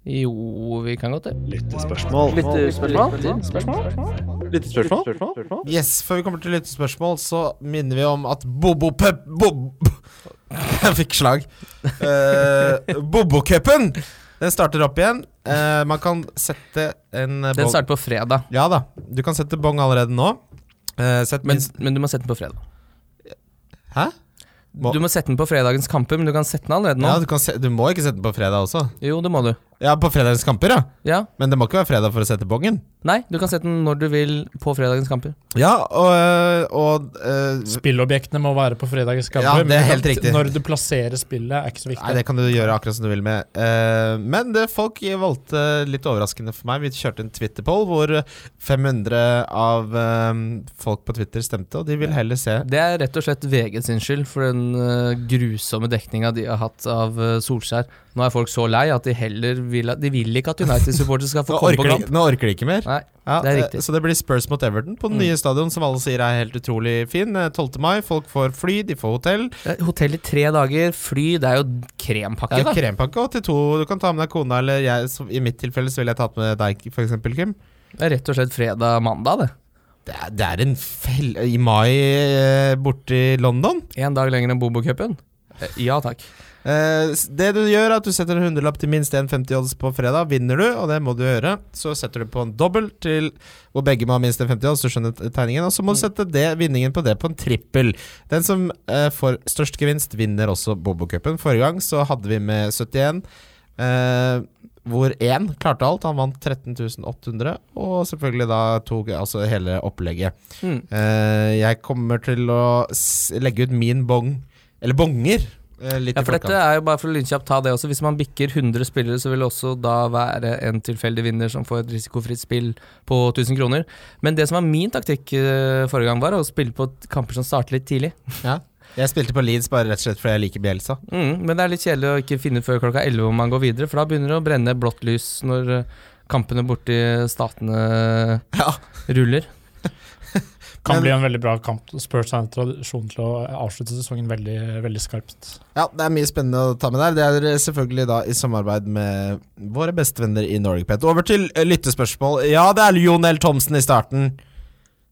Jo, vi kan godt det. Lyttespørsmål. Yes, Før vi kommer til lyttespørsmål, så minner vi om at Bobo-pep... Bob Jeg fikk slag. Uh, Bobo-cupen! Den starter opp igjen. Uh, man kan sette en bong Den starter på fredag, Ja da. Du kan sette bong allerede nå. Uh, sett men, men du må sette den på fredag. Hæ? Må- Du må sette den på fredagens kamper, men du kan sette den allerede nå. Ja, du, kan se, du må ikke sette den på fredag også. Jo, det må du. Ja, på fredagens kamper, ja. Ja. Men det må ikke være fredag for å sette bongen. Nei, du kan sette den når du vil på fredagens kamper. Ja, og, øh, og uh, Spillobjektene må være på fredagens kamper. Ja, det er helt riktig. Når du plasserer spillet, er ikke så viktig. Nei, det kan du gjøre akkurat som du vil med. Uh, men det, folk valgte litt overraskende for meg. Vi kjørte en Twitter-poll hvor 500 av uh, folk på Twitter stemte, og de vil heller se Det er rett og slett VG sin skyld for den eh, grusomme dekninga de har hatt av eh, Solskjær. Nå er folk så lei at de heller vil at De vil ikke at United-supportere skal få komme på kamp. nå orker de ikke mer. Nei, Ja, det er eh, riktig. Så det blir Spurs mot Everton på den Mm. nye stadion, som alle sier er helt utrolig fin. Eh, 12. mai, folk får fly, de får hotell. Eh, Hotell i tre dager, fly, det er jo Det krempakke, jo da. krempakke, og til to Du kan ta med deg kona, eller jeg, i mitt tilfelle så ville jeg tatt med deg, eksempel, Kim. Det er rett og slett fredag-mandag, det. Det er, det er en fell... I mai eh, borte i London. Én dag lenger enn Bobo-cupen. Eh, Ja takk. Eh, s- det du gjør, er at du setter en hundrelapp til minst 1,50 odds på fredag. Vinner du, og det må du gjøre, så setter du på en dobbel til hvor begge må ha minst 1,50 odds. Du skjønner tegningen. Og så må du sette det, vinningen på det på en trippel. Den som uh, får størst gevinst, vinner også Bobo-cupen. Forrige gang så hadde vi med 71. Uh, hvor én klarte alt. Han vant 13.800 og selvfølgelig da tok altså hele opplegget. Mm. Eh, jeg kommer til å legge ut min bong, eller bonger, eh, litt Ja, for dette er jo bare for lynkjapt ta det også. Hvis man bikker 100 spillere, så vil det også da være en tilfeldig vinner som får et risikofritt spill på 1000 kroner. Men det som var min taktikk eh, forrige gang, var å spille på kamper som starter litt tidlig. Ja. Jeg spilte på Leeds bare rett og slett fordi jeg liker Bielsa. Mm, men det er litt kjedelig å ikke finne før klokka 11 om man går videre, for da begynner det å brenne blått lys når eh, kampene borti statene Ja. ruller. Kan Men- bli en veldig bra kamp. Spurs har en tradisjon til å avslutte sesongen veldig, veldig skarpt. ja, det er mye spennende å ta med der. Det er selvfølgelig da i samarbeid med våre bestevenner i Norgepet. Over til eh, lyttespørsmål. Ja, det er Jon L. Thomsen i starten.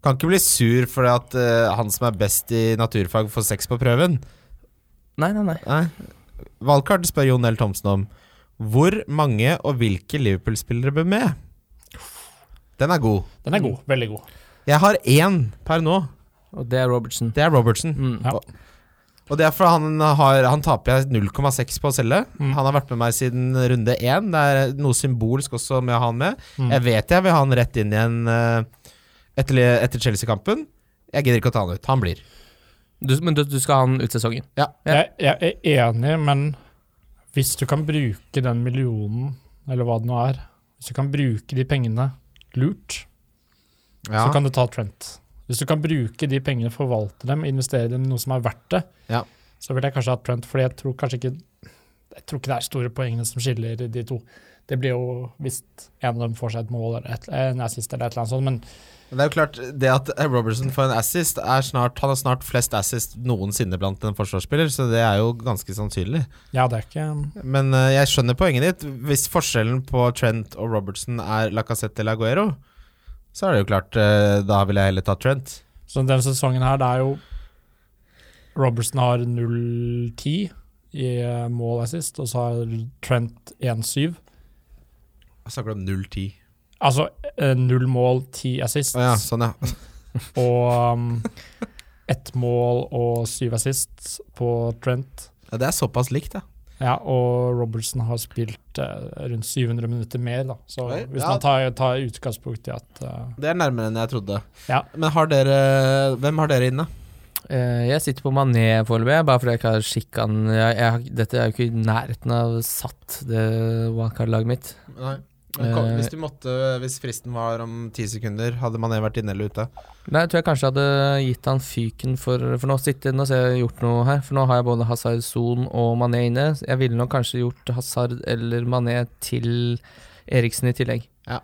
Kan ikke bli sur fordi at uh, han som er best i naturfag, får seks på prøven. Nei, nei, nei. Nei. Valgkart spør Jon L. Thomsen om hvor mange og hvilke Liverpool-spillere bør med. Den er god. Den er god. Veldig god. Jeg har én per nå. Og det er Robertson. Det er Robertson. Mm. Ja. Og, og det er for han, har, han taper jeg 0,6 på å selge. Mm. Han har vært med meg siden runde én. Det er noe symbolsk også med å ha han med. Mm. Jeg vet jeg vil ha han rett inn igjen eh, etter, etter Chelsea-kampen. Jeg gidder ikke å ta han ut. Han blir. Du, men du, du skal ha han ut sesongen? Ja. Jeg, jeg er enig, men hvis du kan bruke den millionen, eller hva det nå er Hvis du kan bruke de pengene lurt, Ja. så kan du ta Trent. Hvis du kan bruke de pengene, forvalte dem, investere dem i noe som er verdt det, Ja. så vil jeg kanskje ha Trent, fordi jeg tror kanskje ikke Jeg tror ikke det er store poengene som skiller de to. Det blir jo hvis en av dem får seg et mål eller et, en assist eller et eller annet sånt, men Men det er jo klart, det at Robertson får en assist, er snart Han har snart flest assist noensinne blant en forsvarsspiller, så det er jo ganske sannsynlig. ja, det er ikke Men eh, jeg skjønner poenget ditt. Hvis forskjellen på Trent og Robertson er Lacassette eller Aguero, så er det jo klart eh, Da ville jeg heller tatt Trent. Så denne sesongen her, det er jo Robertson har 0-10 i eh, mål assist, og så har Trent 1-7. Jeg snakker om 0-10. Altså eh, null mål, ti assist, ja, sånn ja. og um, ett mål og syv assist på Trent. ja. Det er såpass likt, ja. Ja, og Robertson har spilt uh, rundt 700 minutter mer, da. Så Oi, hvis ja. man tar, tar utgangspunkt i at uh, Det er nærmere enn jeg trodde. Ja. Men har dere Hvem har dere inne? Uh, jeg sitter på Mané foreløpig, bare fordi jeg ikke har skikka har- Dette er jo ikke i nærheten av satt, det wildcard-laget mitt. Nei. Kom, Eh, hvis du måtte Hvis fristen var om ti sekunder, hadde Mané vært inne eller ute? Nei, jeg tror jeg kanskje hadde gitt han fyken for For nå sitter nå ser jeg gjort noe her. For nå har jeg både Hazard Son og Mané inne. Jeg ville nok kanskje gjort Hazard eller Mané til Eriksen i tillegg. Ja,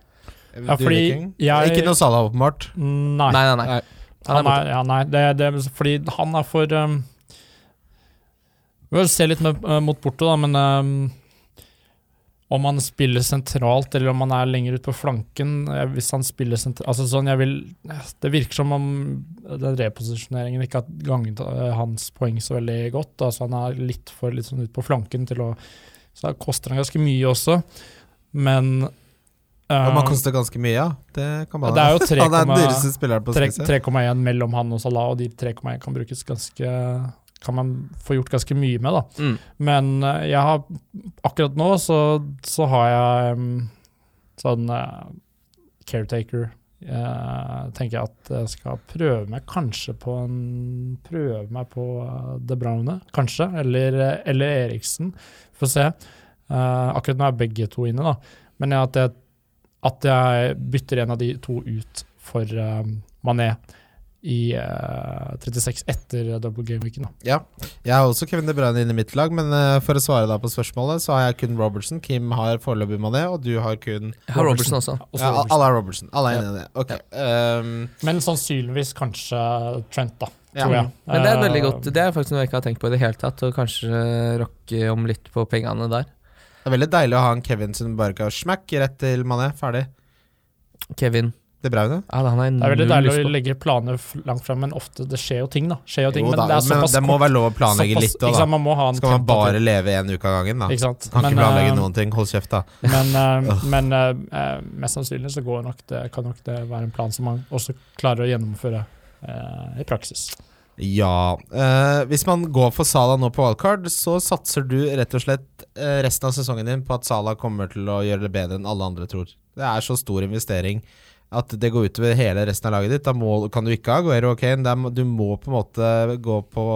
fordi jeg- Ikke noe Salah, åpenbart. Nei. Nei, nei, nei. Nei. Han er ja, nei, det, det fordi han er for um, Vi vil se litt med, uh, mot Porto, da, men um, om han spiller sentralt, eller om han er lenger ut på flanken eh, Hvis han spiller sentralt altså sånn, jeg vil, Det virker som om den reposisjoneringen ikke har ganget uh, hans poeng så veldig godt. Altså Han er litt for litt sånn ut på flanken til å Så da koster han ganske mye også, men ja, man han koster ganske mye, ja. Det kan man Ja, det er jo 3, Han er den dyreste spilleren på Tre- Spezia. 3,1 mellom han og Salah, og de 3,1 kan brukes ganske Kan man få gjort ganske mye med, da. Mm. Men eh, jeg har akkurat nå så, så har jeg um, sånn uh, caretaker. Jeg tenker jeg at jeg skal prøve meg kanskje på en Prøve meg på De Browne, kanskje. Eller, eller Eriksen. Får se. Uh, akkurat nå er begge to inne, da. Men at jeg, at jeg bytter en av de to ut for uh, Mané i uh, 36 etter double game-weeken. Ja. Jeg har også Kevin De Bruyne inn i mitt lag, men uh, for å svare da på spørsmålet, så har jeg kun Robertson. Kim har foreløpig Mané, og du har kun Jeg har Robertson også. Også ja, Robertson. Alle har Robertson. Alle er enig i det. Ok. Um, Men sannsynligvis kanskje Trent, da. Ja. Tror jeg. Men det er veldig Eh, godt. Det er faktisk noe jeg ikke har tenkt på i det hele tatt. Og kanskje rokke om litt på pengene der. det er veldig deilig å ha en Kevin som bare kan smack rett til Mané. Ferdig. Kevin. De Braune. Ja, Det er veldig deilig å legge planer langt frem, men ofte det skjer jo ting, da. Skjer jo ting, Jo men da, det er men såpass det må være lov å planlegge såpass- litt òg, da. Man må ha en Skal man bare leve en uke av gangen, da? Ikke sant. Kan Men, ikke planlegge uh, noen ting. Hold kjeft, da. Men, uh, men eh, mest sannsynlig så går nok det, kan nok det være en plan som man også klarer å gjennomføre i praksis. Ja. eh, hvis man går for Salah nå på wildcard, så satser du rett og slett resten av sesongen din på at Salah kommer til å gjøre det bedre enn alle andre tror. Det er så stor investering at det går utover hele resten av laget ditt. Da må, kan du ikke ha Aguero og Kane. Er- Du må på en måte gå på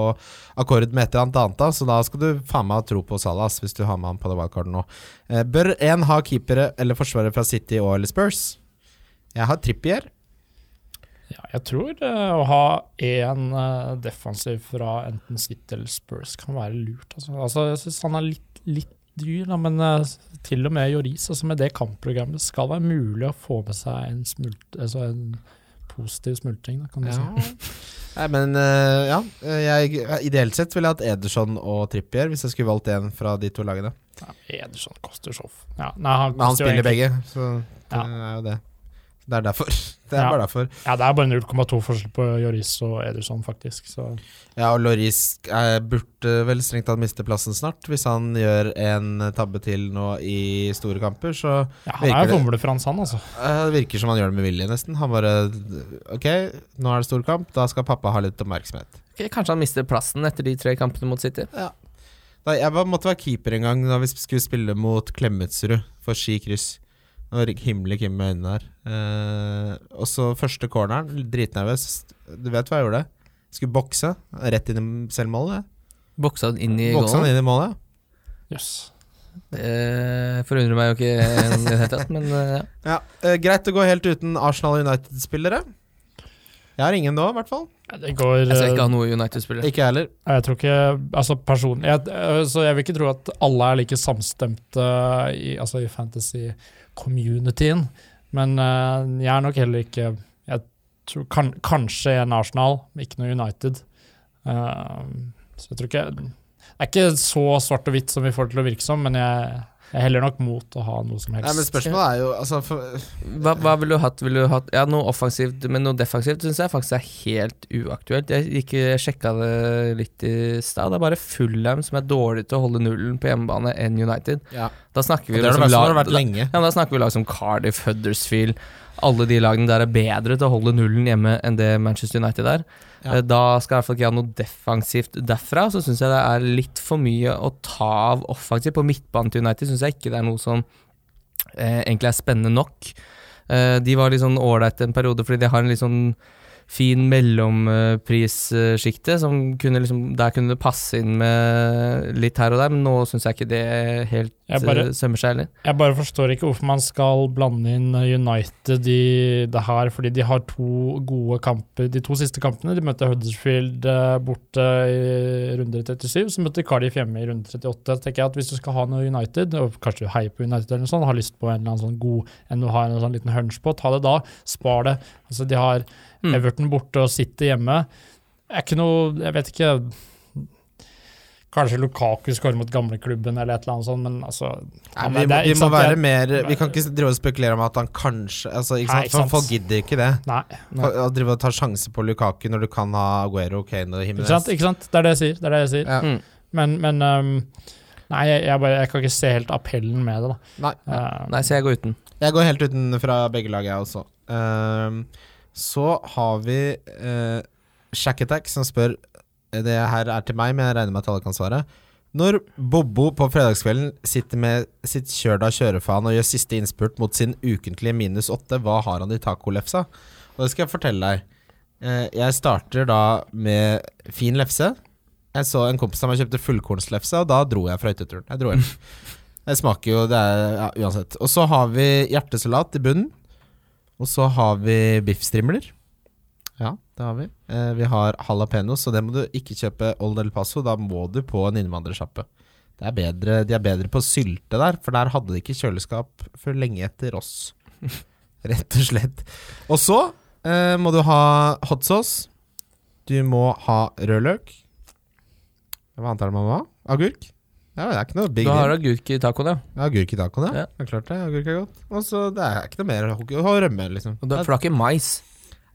akkord med et eller annet annet, da, så da skal du faen meg ha tro på Salas hvis du har med han på det wildcardet nå. Eh, bør en ha keepere eller forsvarere fra City og eller Spurs? Jeg har Trippier. Ja, jeg tror uh, å ha én uh, defensiv fra enten City eller Spurs kan være lurt. Altså, altså jeg syns han er litt, litt dyr, da, men eh, til og med Joris, altså med det kampprogrammet, skal være mulig å få med seg en, smult, altså en positiv smultring, da, kan du si. Nei, men eh, ja. eh, Jeg, ideelt sett ville jeg hatt Ederson og Trippier hvis jeg skulle valgt en fra de to lagene. Ja, Ederson koster f- ja, nei, han, Men han spiller egentlig- begge, så det Ja. er jo det. Det er derfor. Det er Ja. bare derfor. Ja, det er bare 0,2 forskjell på Joris og Ederson, faktisk. Så Ja, og Loris burde vel strengt tatt miste plassen snart. Hvis han gjør en tabbe til nå i store kamper, så ja, han er jo det- fomlefrans, han, altså. eh, det virker som han gjør det med vilje, nesten. Han bare Ok, nå er det stor kamp, da skal pappa ha litt oppmerksomhet. Okay, Kanskje han mister plassen etter de tre kampene mot City. Da, jeg måtte være keeper en gang da vi skulle spille mot Klemetsrud for Ski kryss. Rik- himler Kim med øynene her. Eh, og så første corneren, dritnervøs. Du vet hva jeg gjorde? Skulle bokse. Rett inn i selvmålet. Boksa han inn i Boksa han inn i målet. Jøss. Det forundrer meg jo ikke i det hele tatt, men eh, ja. Ja, eh, Greit å gå helt uten Arsenal United-spillere. Jeg har ingen nå, i hvert fall. Ja, Det går Jeg skal eh, ikke ha noe United-spiller. Ikke heller. Jeg tror ikke Altså personlig jeg, øh, Så jeg vil ikke tro at alle er like samstemte i, altså i fantasy-communityen. Men jeg er nok heller ikke Jeg tror kan, kanskje en Arsenal, men ikke noe United. Uh, så jeg tror ikke Det er ikke så svart og hvitt som vi får det til å virke som, men jeg, jeg heller nok mot å ha noe som helst. Nei, men spørsmålet er jo altså, for, Hva, hva ville du hatt? Vil du hatt ja, noe offensivt, men noe defensivt syns jeg faktisk er helt uaktuelt. Jeg gikk, sjekka det litt i stad. Det er bare Fullham som er dårlig til å holde nullen på hjemmebane enn United. ja. Da snakker vi Det er det liksom lag- lenge. Ja, Da snakker vi lag som Cardiff, Huddersfield Alle de lagene der er bedre til å holde nullen hjemme enn det Manchester United er. Eh, Da skal i hvert fall ikke ha noe defensivt derfra. Så syns jeg det er litt for mye å ta av offensivt. På midtbanen til United syns jeg ikke det er noe som eh, egentlig er spennende nok. Eh, de var litt sånn ålreite en periode fordi de har en litt sånn fin mellomprissjikte som kunne liksom Der kunne det passe inn med litt her og der, men nå syns jeg ikke det helt bare- eh, sømmer seg heller. Jeg bare forstår ikke hvorfor man skal blande inn United i det her, fordi de har to gode kamper. De to siste kampene de møtte Huddersfield eh, borte i runde 37, så møtte Cardiff hjemme i runde 38. Så tenker jeg at Hvis du skal ha noe United, og kanskje du heier på United eller noe sånt, har lyst på en eller annen sånn god enn du har en sånn liten hunch på, ta det da. Spar det. Altså, de har Mm. Everton borte og sitter hjemme. Er ikke noe Jeg vet ikke Kanskje Lukaku skårer mot gamleklubben eller et eller annet sånt, men altså Nei, vi, det er- vi må være mer Vi kan ikke drive og spekulere om at han kanskje altså, ikke Nei, ikke sant. Folk gidder ikke det. Nei. nei. Å drive og ta sjanse på Lukaku når du kan ha Aguero, Kane og Ikke Jimenez. sant? ikke sant? Det er det jeg sier. Det er det jeg sier. Ja. Mm. Men, men um, Nei, jeg, jeg, bare, jeg kan ikke se helt appellen med det, da. Nei. Uh, Nei, så jeg går uten. Jeg går helt uten fra begge lag, jeg også. Ehm, så har vi eh, Shack Attack som spør Det her er til meg, men jeg regner med at alle kan svare. Når Bobbo på fredagskvelden sitter med sitt kjør da kjørefaen og gjør siste innspurt mot sin ukentlige minus åtte, hva har han i tacolefsa? Og det skal jeg fortelle deg. Eh, jeg starter da med fin lefse. Jeg så en kompis av meg kjøpte fullkornslefse, og da dro jeg fra hytteturen. Jeg dro hjem. Det smaker jo, det er ja, uansett. Og så har vi hjertesalat i bunnen. Og så har vi biffstrimler. Ja, det har vi. Eh, vi har jalapeños, og det må du ikke kjøpe Old El Paso. Da må du på en innvandrersjappe. Er de er bedre på sylte der, for der hadde de ikke kjøleskap før lenge etter oss. Rett og slett. Og så eh, må du ha hot sauce. Du må ha rødløk. Hva annet er det man må ha? Agurk? Ja, det er ikke noe big Du har deal. agurk i tacoen, ja. Agurk i tacoen, ja. Ja. Det er klart det. Agurk er godt. Og så det er ikke noe mer. Og rømme, liksom. Og da, for det er ikke mais.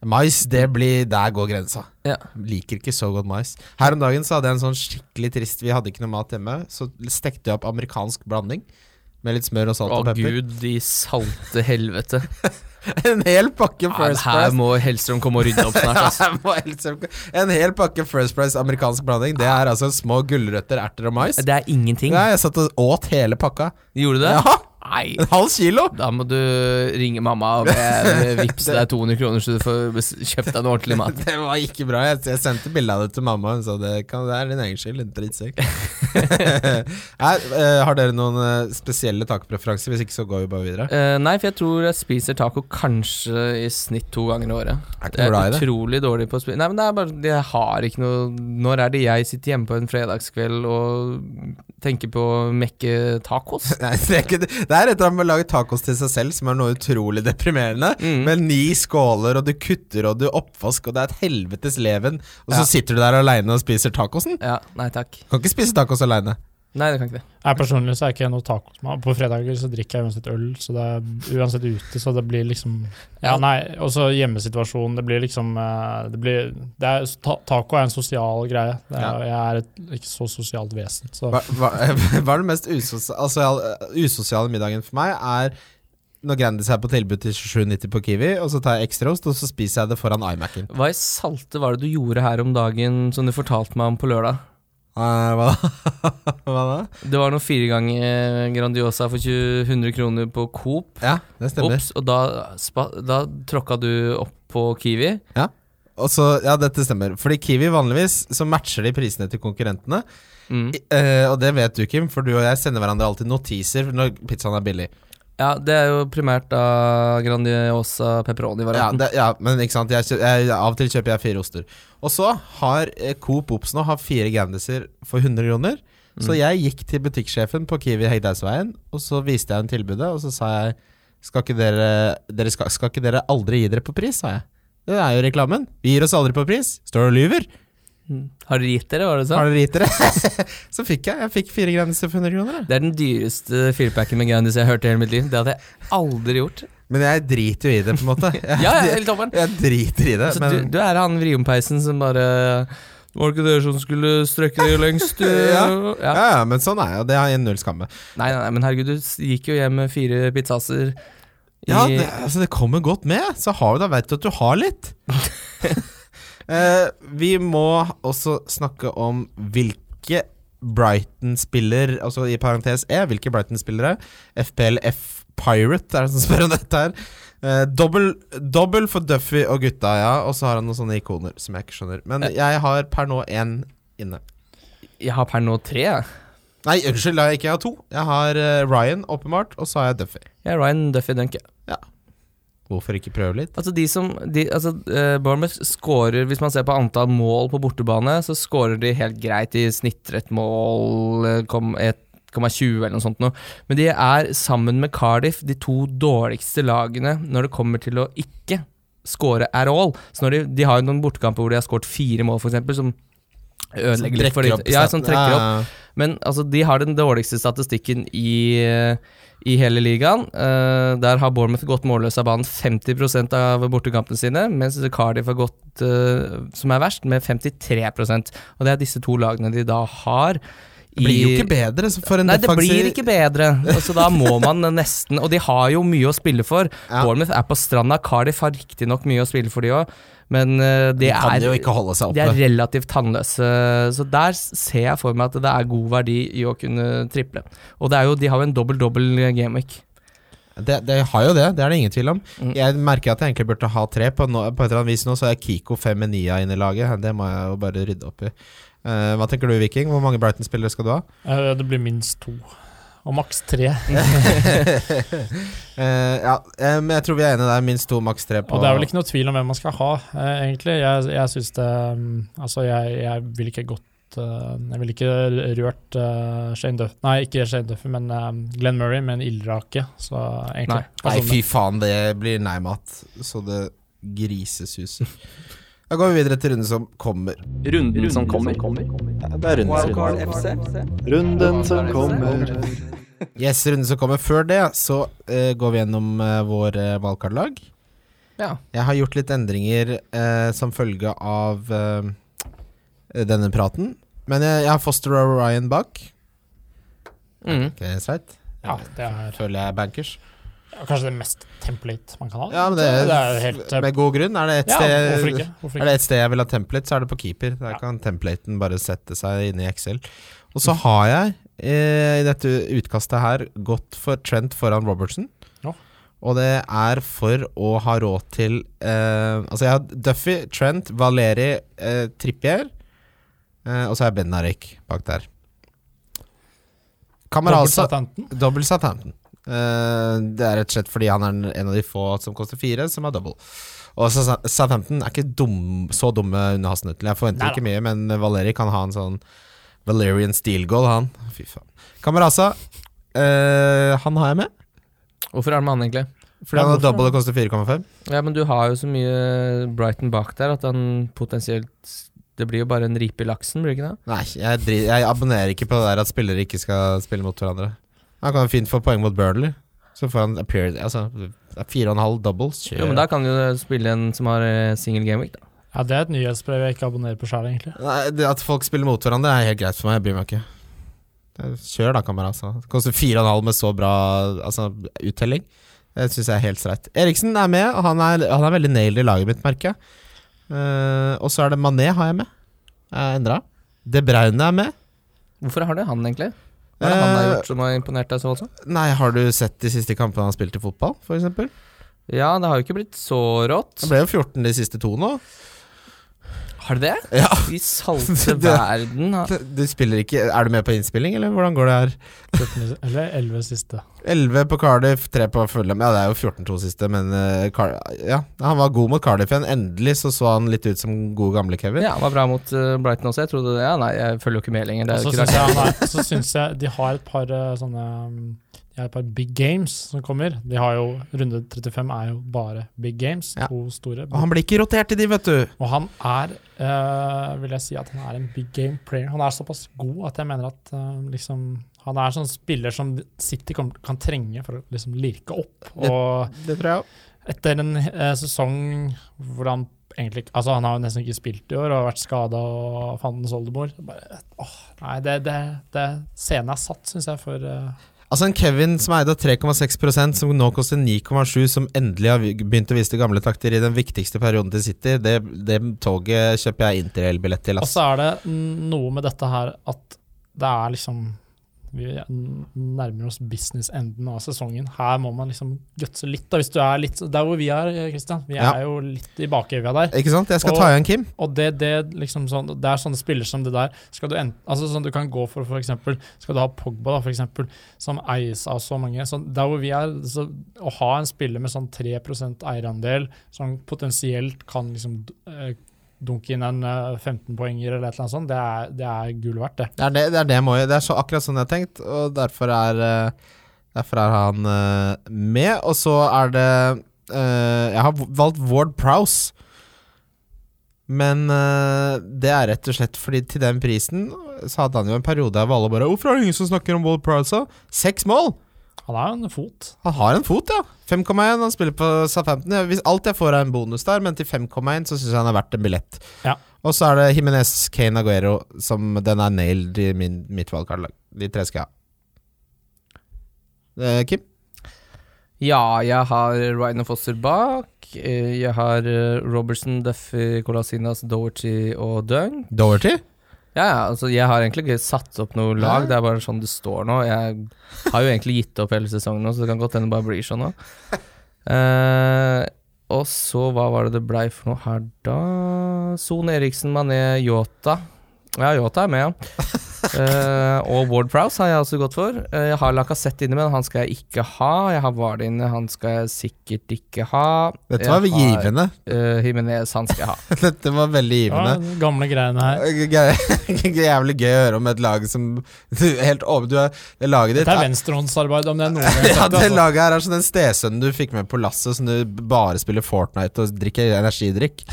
Mais, det blir Der går grensa. Ja. Liker ikke så godt mais. Her om dagen så hadde jeg en sånn skikkelig trist Vi hadde ikke noe mat hjemme. Så stekte jeg opp amerikansk blanding. Med litt smør og salt Å og pepper. gud, de salte helvete. En hel pakke Ja, Price her må Hellstrøm komme og rydde opp snart. en hel pakke First Price amerikansk blanding. Det er altså små gulrøtter, erter og mais. Det er ingenting. Ja, jeg satt og åt hele pakka. Gjorde du det? Ja, Nei. En halv kilo! Da må du ringe mamma og vippse deg 200 kroner så du får kjøpt deg noe ordentlig mat. Det var ikke bra. Jeg, jeg sendte bilde av det til mamma. Hun sa det, kan, det er din egen skyld. Din drittsekk. Eh, har dere noen eh, spesielle tacopreferanser? Hvis ikke, så går vi bare videre. Uh, nei, for jeg tror jeg spiser taco kanskje i snitt to ganger i året. Er ikke Jeg er det. utrolig dårlig på å spise Nei, men det er bare Jeg har ikke noe Når er det jeg sitter hjemme på en fredagskveld og tenker på å mekke tacos? Nei, det, er ikke, det Det er etter med å lage tacos til seg selv, som er noe utrolig deprimerende. Mm. Med ni skåler, og du kutter, og du oppvask, og det er et helvetes leven. Og så Ja. sitter du der aleine og spiser tacosen. Ja, nei takk. Kan ikke spise tacos aleine. Nei, det kan ikke det. Jeg personlig så er ikke noe tacosmann. På fredager så drikker jeg uansett øl, så det er uansett ute, så det blir liksom Ja, nei, og så hjemmesituasjonen. Det blir liksom eh, Det blir det er, ta, Taco er en sosial greie. Det er, Jeg er et ikke så sosialt vesen, så Hva, hva, hva er den mest usosiale, altså, usosiale middagen for meg? Er når Grandis er på tilbud til 27,90 på Kiwi, og så tar jeg ekstraost, og så spiser jeg det foran iMac-en. Hva i salte var det du gjorde her om dagen som du fortalte meg om på lørdag? Eh, hva da? hva da? Det var noen fire ganger Grandiosa for 20 100 kroner på Coop. Ja, det stemmer. Ops, og da, spa, da tråkka du opp på Kiwi. Og så, ja, dette stemmer. Fordi Kiwi vanligvis så matcher de prisene til konkurrentene. Mm. I- uh, og det vet du, Kim, for du og jeg sender hverandre alltid notiser når pizzaen er billig. Ja, det er jo primært da Grandiosa pepperoni-varianten. Ja, ja, men ikke sant jeg, jeg, Av og til kjøper jeg fire oster. Og så har eh, Coop Ops nå har fire Grandiser for 100 kroner. Så Mm. jeg gikk til butikksjefen på Kiwi Hegdehaugsveien, og så viste jeg henne tilbudet, og så sa jeg skal ikke dere, dere skal, skal ikke dere aldri gi dere på pris, sa jeg. Det er jo reklamen. Vi gir oss aldri på pris. Står og lyver. Mm. Har dere gitt dere, var det Har sånn? dere gitt dere? så fikk jeg. Jeg fikk fire Grandiser for 100 kroner. jeg. Det er den dyreste firepacken med Grandis jeg har hørt i hele mitt liv. Det hadde jeg aldri gjort. Men jeg driter jo i det, på en måte. Jeg, Ja, helt toppen. jeg driter i det. Altså, men du, du er han vriompeisen som bare Var det ikke dere som skulle strekke dere lengst? Ja. ja. ja, men sånn er jeg, det har jeg null skam med. Nei, nei, nei, men herregud, du gikk jo hjem med fire pizzaser. i- Ja, det, altså det kommer godt med. Så har du da vet du at du har litt. Eh, vi må også snakke om hvilke Brighton-spiller, altså i parentes E, hvilke Brighton-spillere. FPLF Pirate er det som spør om dette her. Eh, dobbel, dobbel for Duffy og gutta, ja. Og så har han noen sånne ikoner som jeg ikke skjønner. Men jeg har per nå én inne. Jeg har per nå tre. jeg. Nei, unnskyld, jeg ikke har to. Jeg har eh, Ryan, åpenbart, og så har jeg Duffy. Jeg har Ryan Duffy Dunke. Hvorfor ikke prøve litt? Altså de som de, altså, uh, Bournemouth scorer Hvis man ser på antall mål på bortebane, så scorer de helt greit. De snitter et mål eh, 1,20 eller noe sånt noe. Men de er sammen med Cardiff de to dårligste lagene når det kommer til å ikke score at all. Så når de, de har jo noen bortekamper hvor de har skåret fire mål, f.eks., som ødelegger litt for de, Ja, som trekker opp. Men altså, de har den dårligste statistikken i, i hele ligaen. Uh, der har Bournemouth gått målløs av banen 50% av bortekampene sine, mens Cardiff har gått, uh, som er verst, med 53% Og det er disse to lagene de da har. Det blir jo ikke bedre for en Nei, det blir ikke bedre. Altså, da må man nesten Og de har jo mye å spille for. Ja. Bournemouth er på stranda. Cardiff har riktignok mye å spille for, de òg, men eh, De det kan er jo ikke holde seg de er relativt tannløse, så der ser jeg for meg at det er god verdi i å kunne triple. Og det er jo, de har jo en dobbel-dobbel gameweek. Det, det har jo det, det er det ingen tvil om. Mm. Jeg merker at jeg egentlig burde ha tre. På, no, på et eller annet vis nå så er Kiko fem med nia inne i laget. Det må jeg jo bare rydde opp i. Uh, hva tenker du, Viking? Hvor mange Brighton-spillere skal du ha? eh, det blir minst to. Og maks tre. uh, ja, eh, men jeg tror vi er enige der. Minst to, maks tre på Og det er vel ikke noe tvil om hvem man skal ha, uh, egentlig. Jeg, jeg syns det um, Altså, jeg, jeg vil ikke gått eh, Jeg ville ikke rørt Shane Duff Nei, ikke Shane Duffy, men Glenn Murray med en ildrake. Så egentlig Nei. Nei, fy faen, det blir nei-mat. Så det grisesuser. Da går vi videre til runden som kommer. Runden som kommer. Det er runden som Wildcard FC. Runden som kommer. Yes, runden som kommer. Før det så uh, går vi gjennom uh, vår uh, valgkartlag. Ja. Jeg har gjort litt endringer uh, som følge av denne praten. Men jeg, jeg har Foster og Ryan bak. Mm. er det streit? Ja, det er Føler jeg er bankers. Kanskje det mest template man kan ha. Ja, men det det er helt med god grunn. Er det et Ja, sted hvorfor ikke? Hvorfor Er det et sted jeg vil ha template, så er det på keeper. Der Ja. kan templaten bare sette seg inn i Excel. Og så har jeg eh, i dette utkastet her gått for Trent foran Robertson. Ja. Og det er for å ha råd til eh, Altså, jeg har Duffy, Trent, Valeri, eh, Trippier. Eh, og så har jeg Ben Narek bak der. Kamarasa Dobbel Southampton. Eh, det er rett og slett fordi han er en av de få som koster fire, som er double. Og Southampton er ikke dum, så dumme under Hasnøttel. Jeg forventer Neida. ikke mye, men Valeri kan ha en sånn Valerian steel goal, han. Fy faen. Kamarasa, eh, han har jeg med. Hvorfor er det med han, egentlig? Fordi Ja, han har double og koster 4,5. Ja, men du har jo så mye Brighton bak der at han potensielt Det blir jo bare en ripe i laksen, blir det ikke det? Nei, jeg, jeg abonnerer ikke på det der at spillere ikke skal spille mot hverandre. Han kan fint få poeng mot Burnley. Så får han appear Altså, fire og en halv doubles. Kjører. Jo, men da kan du spille en som har eh, single game week, da. Ja, Det er et nyhetsbrev jeg ikke abonnerer på sjøl, egentlig. Nei, det At folk spiller mot hverandre, er helt greit for meg. Jeg bryr meg ikke. Kjør da, kamerat. Altså. Det koster fire og en halv med så bra altså, uttelling. Det syns jeg er helt streit. Eriksen er med, og han er, han er veldig nailed i laget mitt, merker jeg. Uh, og så er det Mané har jeg med. Er endra. De Braune er med. Hvorfor har du han, egentlig? Hva er det han har Eh, gjort som har imponert deg så voldsomt? Nei, har du sett de siste kampene han har spilt i fotball, f.eks.? Ja, det har jo ikke blitt så rått. Han ble jo 14 de siste to nå. Har du det? Ja. I salte verden. Du, Du spiller ikke Er du med på innspilling, eller hvordan går det her? 17 Eller 11 siste. 11 på Cardiff, 3 på Fulham. Ja, det er jo 14-2 siste, men uh, Car ja, han var god mot Cardiff igjen. Endelig så så han litt ut som gode gamle Kevin. Ja, han var bra mot uh, Brighton også. Jeg trodde Ja, nei, jeg følger jo ikke med lenger. Det er så syns jeg, jeg de har et par uh, sånne um, De har et par big games som kommer. De har jo Runde 35 er jo bare big games. Ja. To store. Og han blir ikke rotert i de, vet du. Og han er, eh, vil jeg si at han er en big game player. Han er såpass god at jeg mener at eh, liksom Han er sånn spiller som City kan, kan trenge for å liksom lirke opp. Det- Og Det tror jeg òg. etter en eh, sesong hvor han egentlig Altså, han har jo nesten ikke spilt i år og vært skada og fandens oldemor. Bare, åh, nei, det, det, det Scenen er satt, syns jeg, for eh, Altså En Kevin som eide av 3,6% som nå koster 9,7 som endelig har begynt å vise til gamle takter i den viktigste perioden til City, det, det toget kjøper jeg interrail-billett til. Og så er det noe med dette her at det er liksom Vi nærmer oss business-enden av sesongen. Her må man liksom gutse litt. da, hvis du er litt Der hvor vi er, Christian. Vi Ja. er jo litt i bakevja der. Ikke sant? Jeg skal Og- ta igjen Kim. Og det, det, liksom sånn, det er sånne spillere som det der skal du, enten, altså sånn du kan gå for eksempel, Skal du ha Pogba, da, for eksempel, som eies av så mange Så Der hvor vi er, så, Å ha en spiller med sånn 3% eierandel som potensielt kan liksom eh, dunke inn en eh, 15-poenger eller et eller annet sånt, det er, det er gull verdt, det. Det er, det, det, er det, må, det er så akkurat sånn jeg har tenkt, og derfor er, eh, derfor er han eh, med. Og så er det eh, Jeg har valgt Ward Prowse. Men eh, det er rett og slett fordi til den prisen så hadde han jo en periode der alle bare 'Hvorfor er det ingen som snakker om Ward Prowse?' Seks mål! Han har en fot. Han har en fot, ja. 5,1. Han spiller på Southampton. Hvis alt jeg får er en bonus der, men til 5,1 så syns jeg han er verdt en billett. Ja. Og så er det Jimenez Kane Aguero som den er nailed i min, mitt valgkartlag. De tre skal jeg ha. Eh, Kim? Ja, jeg har Ryan Foster bak. Eh, Jeg har eh, Robertson, Duffy, Colasinas, Doherty og Dung. Doherty? Ja, ja, altså jeg har egentlig ikke satt opp noe lag, det er bare sånn det står nå. Jeg har jo egentlig gitt opp hele sesongen nå, så det kan godt hende det bare blir sånn nå. Uh, og så, hva var det det blei for noe her da? Son Eriksen, Mané, Yota. Ja, Yota er med, ja. Eh, og Ward Prowse har jeg også gått for. Uh, jeg har Lacassette inne, men han skal jeg ikke ha. Jeg har Vard inne, han skal jeg sikkert ikke ha. Dette var Jeg har, givende. eh, Jimenez, han skal jeg ha. Dette var veldig givende. Ja, gamle greiene her. Jævlig gøy å høre om et lag som du, Helt over du er, Det laget ditt Dette er venstrehåndsarbeid, om det er noe ja, det altså. laget her er som den stesønnen du fikk med på lasset, som du bare spiller Fortnite og drikker energidrikk.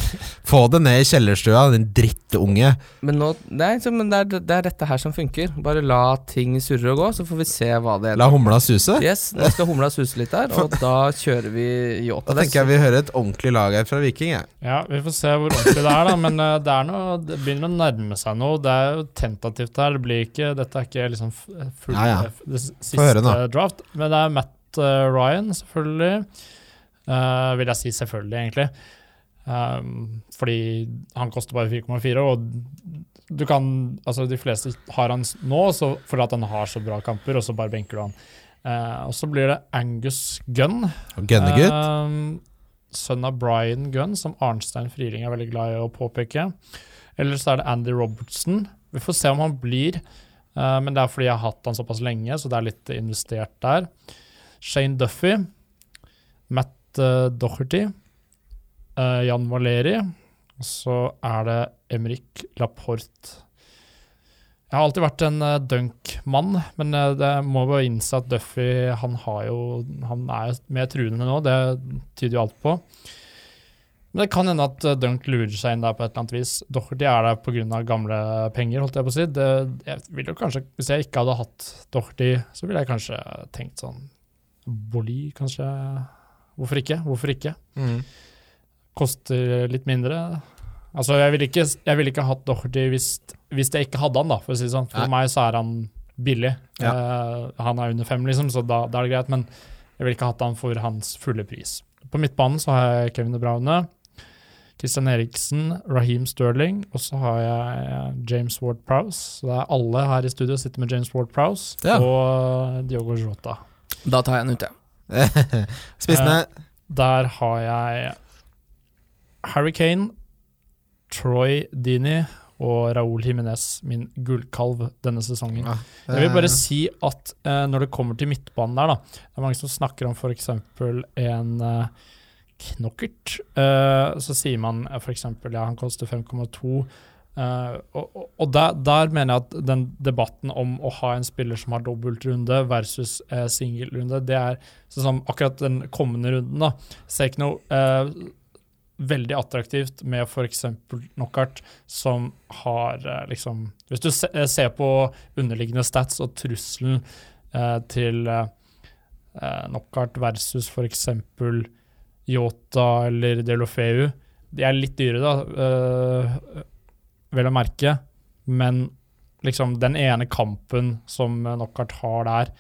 Få det ned i kjellerstua, din drittunge. Men, nå, nei, så, men det, er, det er dette her som funker. Bare la ting surre og gå, så får vi se hva det La humla suse. Yes, nå skal humla suse litt der, og da kjører vi yacht. Da tenker jeg vi hører et ordentlig lag her fra Viking. Jeg. Ja, Vi får se hvor ordentlig det er, da. Men eh, det, er noe, det begynner å nærme seg noe. Det er jo tentativt her. Det blir ikke, dette er ikke liksom f- full, Ja, ja. det siste draft. Men det er Matt eh, Ryan, selvfølgelig. Uh, vil jeg si selvfølgelig, egentlig. Um, fordi han koster bare 4,4, og du kan Altså, de fleste har han nå så fordi at han har så bra kamper, og så bare benker du han. Eh, og så blir det Angus Gunn. Gunnegutt. Um, sønn av Brian Gunn, som Arnstein Friling er veldig glad i å påpeke. Eller så er det Andy Robertson. Vi får se om han blir, uh, men det er fordi jeg har hatt han såpass lenge, så det er litt investert der. Shane Duffy, Matt uh, Docherty, uh, Jan Valeri, så er det Emrik Laporte. Jeg har alltid vært en uh, dunk-mann, men uh, det må bare innse at Duffy han har jo Han er mer truende nå, det tyder jo alt på. Men det kan hende at eh, Dunk lurer seg inn der på et eller annet vis. Doherty er der pga. gamle penger, holdt jeg på å si. Det, jeg vil jo kanskje, Hvis jeg ikke hadde hatt Doherty, så ville jeg kanskje tenkt sånn Bolly, kanskje. Hvorfor ikke? Hvorfor ikke? Mm. Koster litt mindre. Altså, jeg ville ikke, jeg ville ikke hatt Doherty hvis, hvis jeg ikke hadde han, da, for å si det sånn. For Nei. meg så er han billig. Eh, han er under fem, liksom, så da, da er det greit. Men jeg ville ikke hatt han for hans fulle pris. På midtbanen så har jeg Kevin De Braune, Christian Eriksen, Raheem Sterling, og så har jeg eh, James Ward Prowse. Så det er alle her i studio sitter med James Ward Prowse Ja. og Diogo Jota. Da tar jeg han ut, ja. Spissene. Der har jeg Harry Kane, Troy Dini og Raúl Jiménez, min gullkalv denne sesongen. Ja, Jeg vil bare eh, si at eh, når det kommer til midtbanen der, da Det er mange som snakker om f.eks. en uh, knockert. Eh, så sier man uh, f.eks. ja, han koster 5,2. Uh, og og, og der, der mener jeg at den debatten om å ha en spiller som har dobbeltrunde versus uh, singelrunde, det er sånn som akkurat den kommende runden, da. Ser ikke noe eh, veldig attraktivt med f.eks. knockout, som har eh, liksom Hvis du eh, ser på underliggende stats og trusselen eh, til eh, eh, knockout versus f.eks. Yota eller Delofeu De er litt dyre, da, eh, vel å merke, men liksom den ene kampen som knockout har der,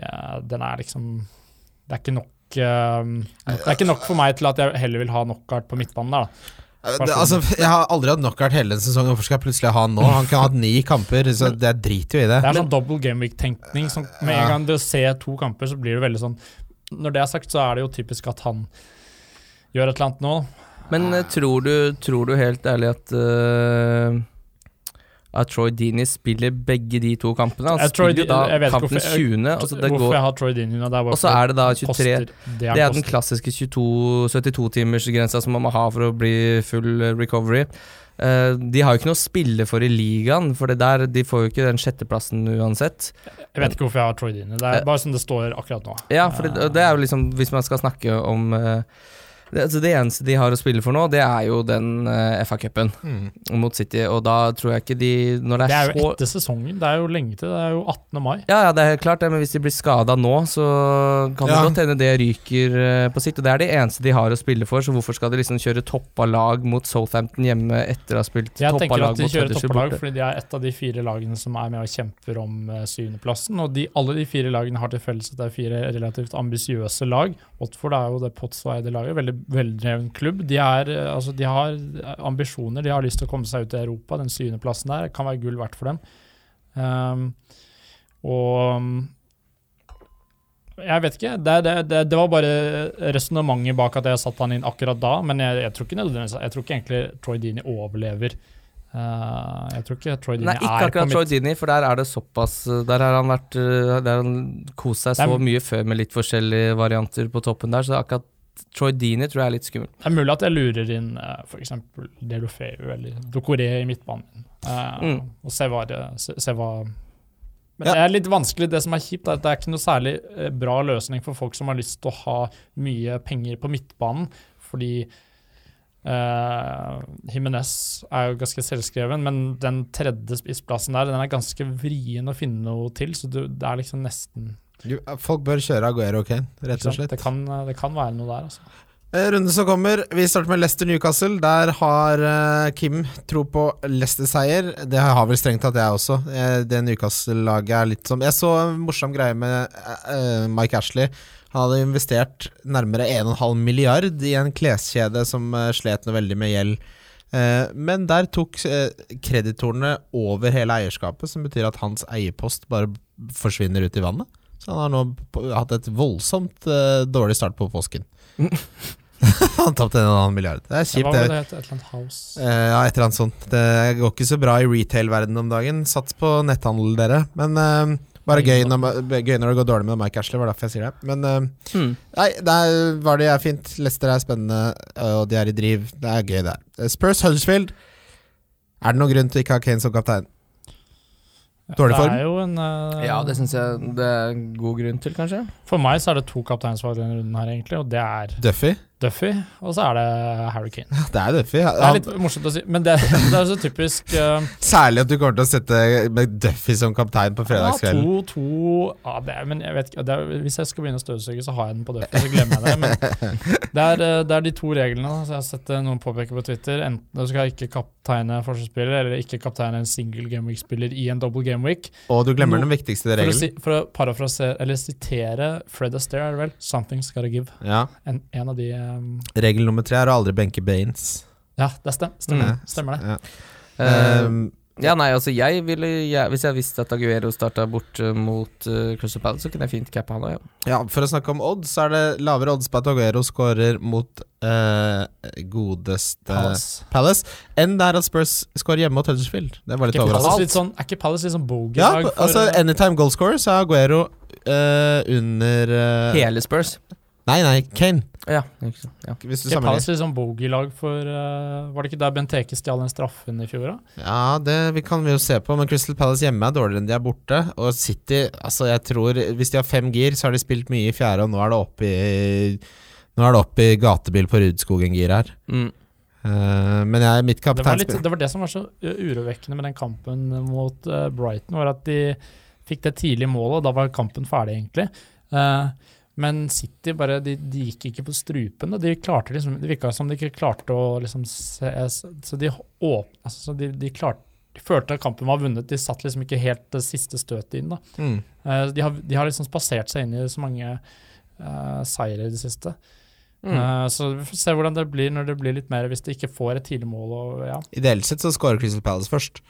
ja, den er liksom Det er ikke nok eh, det er ikke nok for meg til at jeg heller vil ha knockout på midtbanen der. da. det, altså, jeg har aldri hatt knockout hele en sesong, Hvorfor skal jeg plutselig ha han nå? Han kan ha hatt ni kamper, så det driter jo i det. Det er sånn double game week-tenkning. som Med en gang du ser to kamper, så blir det veldig sånn Når det er sagt, så er det jo typisk at han gjør et eller annet nå. Men eh, tror, du, tror du helt ærlig at eh, At Troy Dini spiller begge de to kampene? Han Jeg spiller jo da kampen hvorfor jeg- 20. Altså det Hvorfor går, jeg har Troy Dini det er og så er det da 23 koster det Det er den klassiske 72-timersgrensa som man må ha for å bli full eh, recovery. Uh, de har jo ikke noe å spille for i ligaen, for det der, de får jo ikke den sjetteplassen uansett. Jeg vet ikke hvorfor jeg har Troy Dini. Det er bare som det står akkurat nå. Ja, for det, det er jo liksom Hvis man skal snakke om eh, det, altså det eneste de har å spille for nå, det er jo den uh, FA-cupen Mm. mot City, og da tror jeg ikke de Når det Det er, er jo så etter sesongen. Det er jo lenge til. Det er jo 18. mai. Ja, ja, det er helt klart det, men hvis de blir skada nå, så kan det godt hende det ryker uh, på sikt. Og det er det eneste de har å spille for, så hvorfor skal de liksom kjøre toppa lag mot Southampton hjemme etter å ha spilt Jeg toppa tenker at de kjører toppa lag fordi de er et av de fire lagene som er med og kjemper om uh, syvendeplassen. Og de, alle de fire lagene har til felles at det er fire relativt ambisiøse lag. Watford er jo det Potts-eide laget, veldig veldreven klubb. De, er, eh, altså, de har ambisjoner, de har lyst til å komme seg ut i Europa. Den syvendeplassen der kan være gull verdt for dem. Um, og jeg vet ikke. Det, det, det, det var bare resonnementet bak at jeg satte han inn akkurat da. Men jeg, jeg tror ikke Jeg tror ikke egentlig Troy Dini overlever. Uh, jeg tror ikke Troy Dini Nei, ikke er akkurat Troy Dini, for der er det såpass Der har han vært eh, Der har han kost seg er- så mye før med litt forskjellige varianter på toppen der, så akkurat Troy Dini tror jeg er litt skummel. Det er mulig at jeg lurer inn uh, f.eks. Delofeu eller Dokoré i midtbanen. eh, Mm. Og se hva, det, se, hva Men Ja. det er litt vanskelig. Det som er kjipt, er at det er ikke noe særlig eh, bra løsning for folk som har lyst til å ha mye penger på midtbanen, fordi uh, Jimenez er jo ganske selvskreven, men den tredje spissplassen der den er ganske vrien å finne noe til, så det er liksom nesten Folk bør kjøre Aguero og okay? rett og slett. Det kan, det kan være noe der, altså. Eh, Runde som kommer. Vi starter med Leicester Newcastle. Der har eh, Kim tro på Leicester-seier. Det har vel strengt tatt jeg også. Eh, det Newcastle-laget er litt som Jeg så en morsom greie med eh, Mike Ashley. Han hadde investert nærmere 1,5 milliard i en kleskjede som eh, slet noe veldig med gjeld. Eh, men der tok eh, kreditorene over hele eierskapet, som betyr at hans eierpost bare forsvinner ut i vannet. Så han har nå hatt et voldsomt uh, dårlig start på påsken. han tapte en og annen milliard. Det er kjipt. Hva var det. het? Et eller annet house? Uh, ja, et eller annet sånt. Det går ikke så bra i retail-verdenen om dagen. Sats på netthandel, dere. Men uh, bare gøy når, gøy når det går dårlig med Mike Ashley, var derfor jeg sier det. Men Hmm. nei, der var det er fint. Leicester er spennende, og de er i driv. Det er gøy, det her. Spurs Huddersfield. Er det noen grunn til å ikke ha Kane som kaptein? Dårlig form? Det er jo en, uh, Ja, det syns jeg det er god grunn til, kanskje. For meg så er det to kapteinsvalg denne runden her, egentlig, og det er Duffy? Duffy, og så er det Harry Kane. Det er Duffy. Det er litt morsomt å si, men det, det er så typisk uh, særlig at du kommer til å sette med Duffy som kaptein på ja, fredagskvelden. to, to ja, det er, men jeg vet ikke er, Hvis jeg skal begynne å støvsuge, så har jeg den på Duffy, så glemmer jeg det. Men det er, eh, det er de to reglene så jeg har sett eh, noen påpeke på Twitter. Enten du skal ikke kapteine forsvarsspiller, eller ikke kapteine en single gameweek-spiller i en double gameweek. Og du glemmer No- den viktigste For å, si, for å parafrasere, eller sitere Fred Astaire, er det vel? 'Something's gotta give'. Ja. En, en av de um, Regel nummer tre er å aldri benke Baines. Ja, det stem, stemmer, Mm. stemmer det. Ja. Eh, Um, ja, nei, altså jeg ville jeg, Hvis jeg visste at Aguero starta bort mot uh, Crystal Palace, så kunne jeg fint cappa han òg, ja. ja, For å snakke om odds, så er det lavere odds på at Aguero scorer mot uh, godeste Palace. Palace enn det er at Spurs scorer hjemme mot Huddersfield. Det var litt overraskende. sånn, er ikke Palace litt sånn bogey? Ja, for- altså anytime goalscorer, så er Aguero uh, under eh, Hele Spurs. Nei, nei, Kane. Ja, ikke sant. ja. Hvis du sammenligner. Palace litt sånn bogey-lag for uh, Var det ikke der Benteke stjal den straffen i fjor, da? Ja, det vi kan vi jo se på, men Crystal Palace hjemme er dårligere enn de er borte. Og City, altså jeg tror Hvis de har fem gir, så har de spilt mye i fjerde, og nå er det oppe i Nå er det oppe i gatebil på Rudskogen-gir her. Mm. Eh, men jeg, mitt Det kapteinspill det var det som var så uh, urovekkende med den kampen mot uh, Brighton, var at de fikk det tidlige målet, og da var kampen ferdig, egentlig. Uh, men City bare, de, de gikk ikke på strupen. og De klarte liksom, Det virka som de ikke klarte å liksom se Så de åpna altså, de, de klarte de følte at kampen var vunnet. De satt liksom ikke helt det siste støtet inn. da. mm. Eh, de, har, de har liksom spasert seg inn i så mange uh, seire i det siste. Mm. Uh, så vi får se hvordan det blir når det blir litt mer, hvis de ikke får et tidlig mål. Og, ja. Ideelt sett så skårer Crystal Palace først.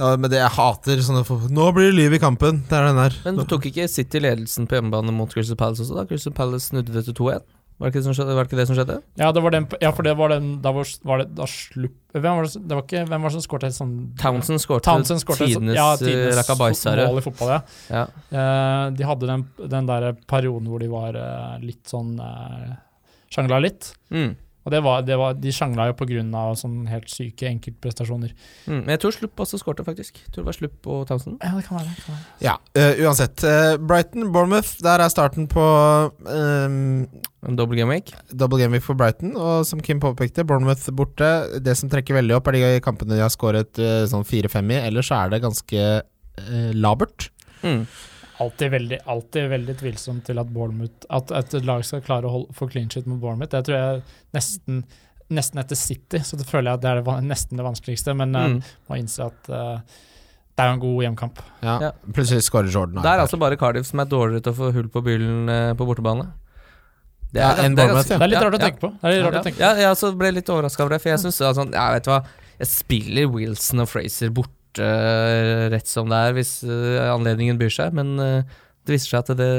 Ja, men det jeg hater sånne Nå blir det liv i kampen! Det er den der. Men tok ikke City ledelsen på hjemmebane mot Crystal Palace også, da? Crystal Palace snudde det til 2-1? Var det ikke det som skjedde? Var det, ikke det som skjedde? Ja, det var den, ja, for det var den Da var, var det da slupp Hvem var det, det var ikke, hvem var det som skåret helt sånn Townsend skårte Townsend skårte et tidenes, ja, eh, tidenes rakabaisere. mål i fotball, ja. Ja. Uh, de hadde den, den der perioden hvor de var uh, litt sånn uh, Sjangla litt. Mm. Og det var, det var, de sjangla jo pga. sånn helt syke enkeltprestasjoner. Mm. Men jeg tror Slupp også skårte, faktisk. Jeg tror det var Slupp og Townsend. Ja, det kan være. det kan være. Ja, uh, uansett. Uh, Brighton, Bournemouth, der er starten på um, En double game week. double game week for Brighton. Og som Kim påpekte, Bournemouth borte. Det som trekker veldig opp, er de kampene de har skåret uh, sånn 4-5 i. Ellers er det ganske labert. Mm. Alltid veldig, alltid veldig tvilsomt til at At et lag skal klare å holde, få clean shit mot Bournemouth. Det tror jeg nesten Nesten etter City, så det føler jeg at det er det, nesten det vanskeligste. Men uh, Mm. må innse at uh, det er jo en god hjemkamp. Ja. Ja. Plutselig skårer Jordan. Det er altså bare Cardiff som er dårligere til å få hull på byllen eh, på bortebane. Det Ja, det, er, ganske- Det er litt rart å ja. tenke på. Det er litt rart ja. å tenke på. Ja, jeg ble litt overraska over det, for jeg syns altså, Ja, vet du hva, jeg spiller Wilson og Fraser borte eh, rett som det er, hvis eh, anledningen byr seg, men eh, det viser seg at det,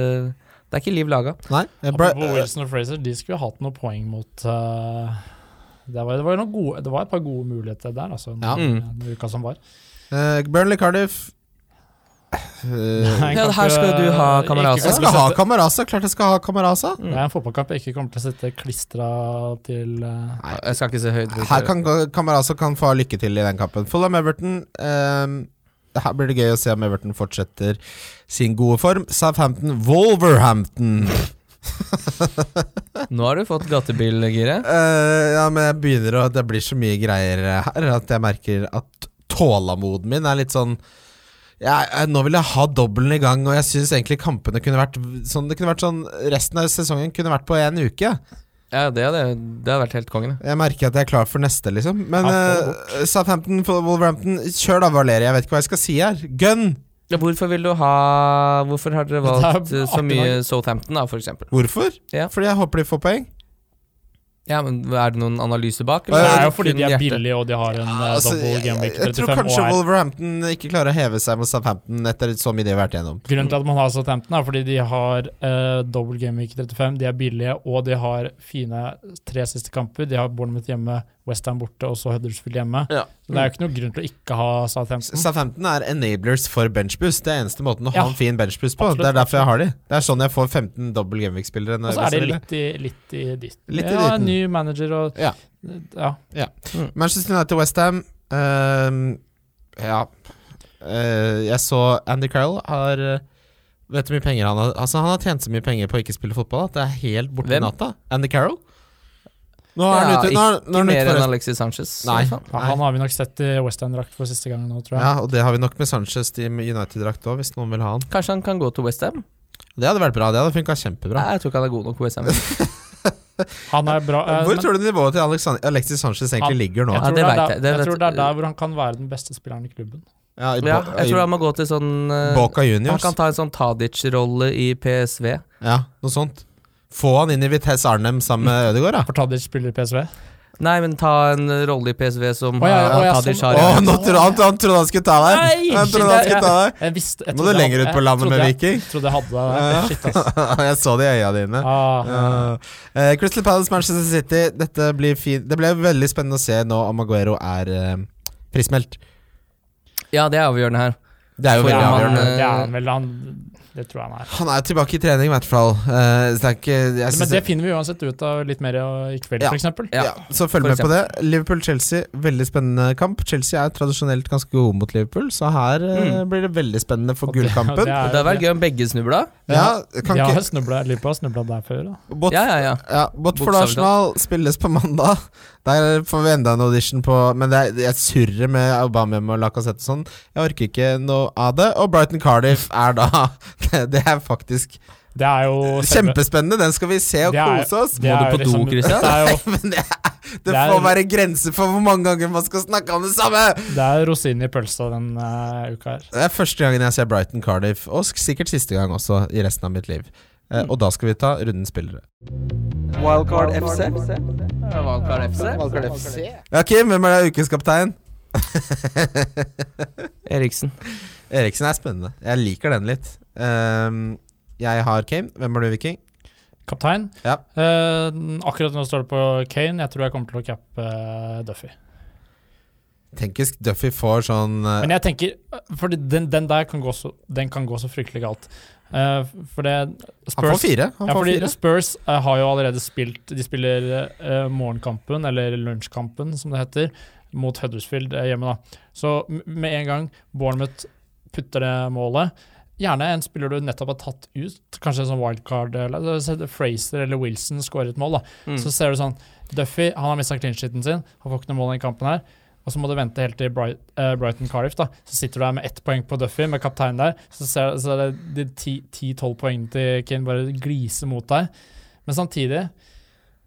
det er ikke liv laga. Nei. Apropos Wilson og Fraser, de skulle hatt noen poeng mot uh, det, var, det, var noen gode, det var et par gode muligheter der, altså, Ja. den, Mm. den uka som var. Uh, Burnley Cardiff Nei, Ja, her skal du ha Kamerasa. Jeg skal ha Kamerasa, Klart jeg skal ha Kamerasa. Det er en fotballkamp jeg ikke kommer til å sitte klistra til Nei, Jeg skal ikke se høyt Her kan Kamerasa kan få lykke til i den kampen. Fulham Everton um, Her blir det gøy å se om Everton fortsetter sin gode form. Southampton Wolverhampton. Nå har du fått gatebilgiret. Uh, ja, men jeg begynner å Det blir så mye greier her at jeg merker at tålamoden min er litt sånn jeg, jeg, nå vil jeg ha dobbelen i gang, og jeg syns egentlig kampene kunne vært sånn Det kunne vært sånn Resten av sesongen kunne vært på én uke. Ja, det hadde, det hadde vært helt kongen. Jeg merker at jeg er klar for neste, liksom. Men Ja, eh, Southampton, Wolverhampton Kjør da, Valerie. Jeg vet ikke hva jeg skal si her. Gun! Ja, Hvorfor vil du ha Hvorfor har dere er valgt eh, så mye. Southampton, da, for eksempel? Hvorfor? Ja. Fordi jeg håper de får poeng. Ja, men Er det noen analyse bak? Det er jo fordi de er billige og de har en ja, Altså, double jeg, game week jeg tror kanskje er Wolverhampton ikke klarer å heve seg mot Southampton etter så mye de har vært igjennom. Grunnen til at man har Southampton, er fordi de har uh, double game 35, de er billige, og de har fine tre siste kamper. De har Bournemouth hjemme, Westham borte og så Huddersfield hjemme. Ja. Så det er jo ikke noe grunn til å ikke ha Southampton. Southampton er enablers for benchboost. Det er eneste måten å Ja. ha en fin benchboost på. Absolutt, det er derfor jeg har de. Det er sånn jeg får 15 dobbel gameweek-spillere. Og så er de litt i, litt i ditt. Litt i ja, ditten. ny manager og Ja. ja. Manchester United Westham uh, Ja. Uh, jeg så Andy Carroll har eh, Vet du hvor mye penger han har Altså Han har tjent så mye penger på å ikke spille fotball at det er helt borte i natta. Andy Carroll. Nå er han Ja, ute. Nå er, nå er Ikke mer enn Alexis Sanchez. Nei. Ja, han har vi nok sett i Westham-drakt for siste gang nå, tror jeg. Ja, og det har vi nok med Sanchez i United-drakt òg, hvis noen vil ha han. Kanskje han kan gå til Westham? Det hadde vært bra. Det hadde funka kjempebra. Jeg tror ikke han er god nok på Westham. Han er bra. eh, Hvor men tror du nivået til Alexander, Alexis Sanchez egentlig Han- ligger nå? jeg Ja, tror det det, er der, Det jeg tror det er der hvor han kan være den beste spilleren i klubben. Ja, i, Ja, jeg tror han må gå til sånn eh, Boca Han kan ta en sånn Tadic-rolle i PSV. Ja, noe sånt. Få han inn i Vitesse Arnhem sammen med Ødegaard, da. For Tadic spiller PSV. Nei, men ta en rolle i PSV som oh, ja, å, ja, Tadic sånn. har. Å, Oh, nå trodde han, han trodde han skulle ta deg! Nei, Han trodde han skulle ta deg. Jeg visste jeg Må du lenger ut på landet med Viking? jeg-? Trodde jeg hadde det. Shit, ass. Jeg så det i øya dine. Ah, Ja. uh, Crystal Palace, Manchester City. Dette blir fint. Det ble veldig spennende å se nå om Aguero er uh, prismeldt. ja, det er avgjørende her. Det er jo veldig avgjørende. eh. Han, det tror jeg han er. Han er tilbake i trening, i hvert fall. Uh, så det er ikke jeg Men det finner vi uansett ut av litt mer i kveld, Ja. for eksempel. ja. Ja, Så følg med på det. Liverpool-Chelsea, veldig spennende kamp. Chelsea er tradisjonelt ganske gode mot Liverpool, så her eh, Mm. blir det veldig spennende for det- gullkampen. det er- Det vært gøy om begge snubla. Ja, kan Ja, ikke snubla, Liverpool har snubla der før. Da. Bot, Ja, ja, ja. Ja, Bot for Arsenal spilles på mandag. Der får vi enda en audition på Men det er, jeg surrer med Aubameyang og Lacassette og sånn. Jeg orker ikke noe av det. Og Brighton Cardiff er da Det, det er faktisk Det er jo kjempespennende. Den skal vi se og er- kose oss. Må du på liksom- do, Christian? Det er det, er, det, Det er- får være grenser for hvor mange ganger man skal snakke om det samme! det er rosinen i pølsa den uh, uka her. Det er første gangen jeg ser Brighton Cardiff, og sikkert siste gang også i resten av mitt liv. Eh, og da skal vi ta rundens spillere. Wildcard FC. Wildcard FC. Wildcard FC. Ja, Kim, hvem er det ukens kaptein? Eriksen. Eriksen er spennende. Jeg liker den litt. Um, jeg har Kane. Hvem er du, Viking? Kaptein. Ja. Uh, akkurat nå står det på Kane. Jeg tror jeg kommer til å cappe uh, Duffy. Tenk hvis Duffy får sånn uh, Men jeg tenker For den, den der kan gå så, den kan gå så fryktelig galt. Eh, for det Han får fire. Han ja, får fordi fire. Spurs uh, har jo allerede spilt De spiller uh, morgenkampen, eller lunsjkampen som det heter, mot Huddersfield hjemme. da. Så m- med en gang Bournemouth putter det målet Gjerne en spiller du nettopp har tatt ut, kanskje en sånn wildcard. Eller, Fraser eller Wilson skårer et mål. da. Mm. Så ser du sånn Duffy han har mista clean-sheeten sin, han får ikke noe mål i kampen her. Og så må du vente helt til Bright, uh, Brighton Cardiff. da Så sitter du der med ett poeng på Duffy, med kaptein der. Så ser så er det de ti-tolv poengene til Kane bare gliser mot deg. Men samtidig,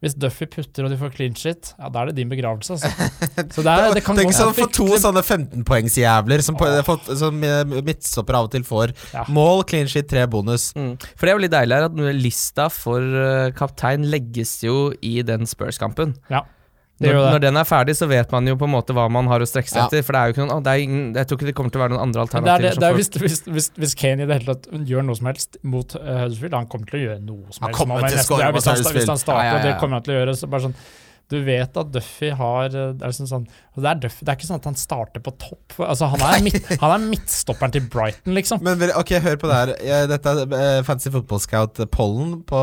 hvis Duffy putter og de får clean shit, ja, da er det din begravelse. Altså. Så det, er, det kan Tenk sånn for to sånne 15-poengsjævler som, som eh, midtstopper av og til får. Ja. Mål, clean shit, tre bonus. Mm. For det er jo litt deilig her at lista for eh, kaptein legges jo i den Spurs-kampen. Ja, Når, gjør det. når den er ferdig, så vet man jo på en måte hva man har å strekke seg Ja. etter. For det er jo ikke noen, det er ingen, Jeg tror ikke det kommer til å være noen andre alternativer. det er, det, det er som hvis, hvis, hvis, hvis Kane i det hele tatt gjør noe som helst mot uh, Huddersfield Han kommer til å gjøre noe som Han helst. kommer til å score mot hvis, han, hvis han starter, Ja, ja, og det kommer han til å gjøre. Så bare sånn Du vet at Duffy har eh, Det er, liksom sånn, det er, Duffy, det er ikke sånn at han starter på topp. Altså, han, er midt, han er midtstopperen til Brighton, liksom. Men ok, hør på det her. Dette er eh, Fantasy Football Scout-pollen på